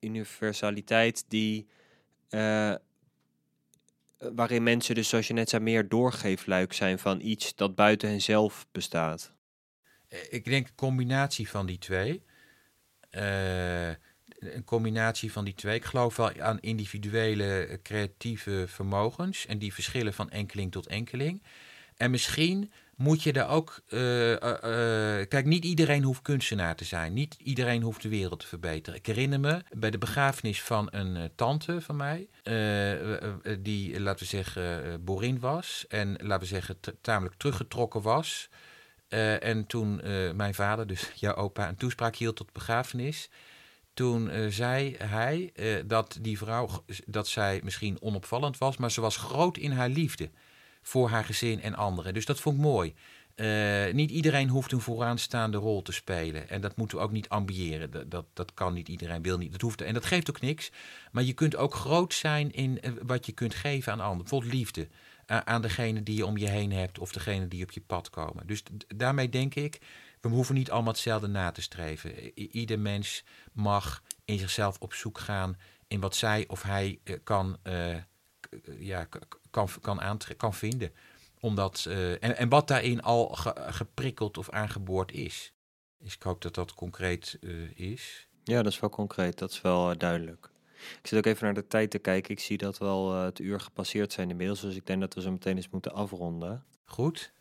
universaliteit die. Uh, waarin mensen dus, zoals je net zei, meer doorgeefluik zijn van iets dat buiten henzelf bestaat? Ik denk een combinatie van die twee. Uh, een combinatie van die twee. Ik geloof wel aan individuele creatieve vermogens en die verschillen van enkeling tot enkeling. En misschien moet je daar ook. Uh, uh, kijk, niet iedereen hoeft kunstenaar te zijn. Niet iedereen hoeft de wereld te verbeteren. Ik herinner me bij de begrafenis van een tante van mij. die, laten we zeggen, borin was. En laten we zeggen, tamelijk teruggetrokken was. en toen mijn vader, dus jouw opa, een toespraak hield tot begrafenis. Toen zei hij dat die vrouw, dat zij misschien onopvallend was, maar ze was groot in haar liefde voor haar gezin en anderen. Dus dat vond ik mooi. Uh, niet iedereen hoeft een vooraanstaande rol te spelen. En dat moeten we ook niet ambiëren. Dat, dat, dat kan niet iedereen, wil niet. Dat hoeft, en dat geeft ook niks. Maar je kunt ook groot zijn in uh, wat je kunt geven aan anderen. Bijvoorbeeld liefde. Aan degene die je om je heen hebt of degene die op je pad komen. Dus daarmee denk ik, we hoeven niet allemaal hetzelfde na te streven. Ieder mens mag in zichzelf op zoek gaan in wat zij of hij kan, ja, kan, kan, kan vinden. Omdat, uh, en, en wat daarin al ge, geprikkeld of aangeboord is. Dus ik hoop dat dat concreet uh, is. Ja, dat is wel concreet. Dat is wel uh, duidelijk. Ik zit ook even naar de tijd te kijken. Ik zie dat wel het uur gepasseerd zijn inmiddels. Dus ik denk dat we zo meteen eens moeten afronden. Goed.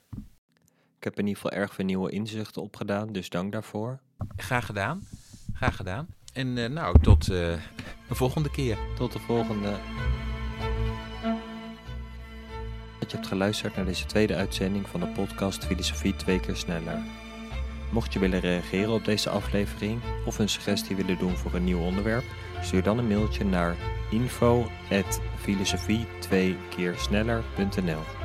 Ik heb in ieder geval erg veel nieuwe inzichten opgedaan. Dus dank daarvoor. Graag gedaan. Graag gedaan. En nou, tot de volgende keer. Tot de volgende dat je hebt geluisterd naar deze tweede uitzending van de podcast Filosofie twee keer sneller. Mocht je willen reageren op deze aflevering of een suggestie willen doen voor een nieuw onderwerp, stuur dan een mailtje naar info@filosofie2keersneller.nl.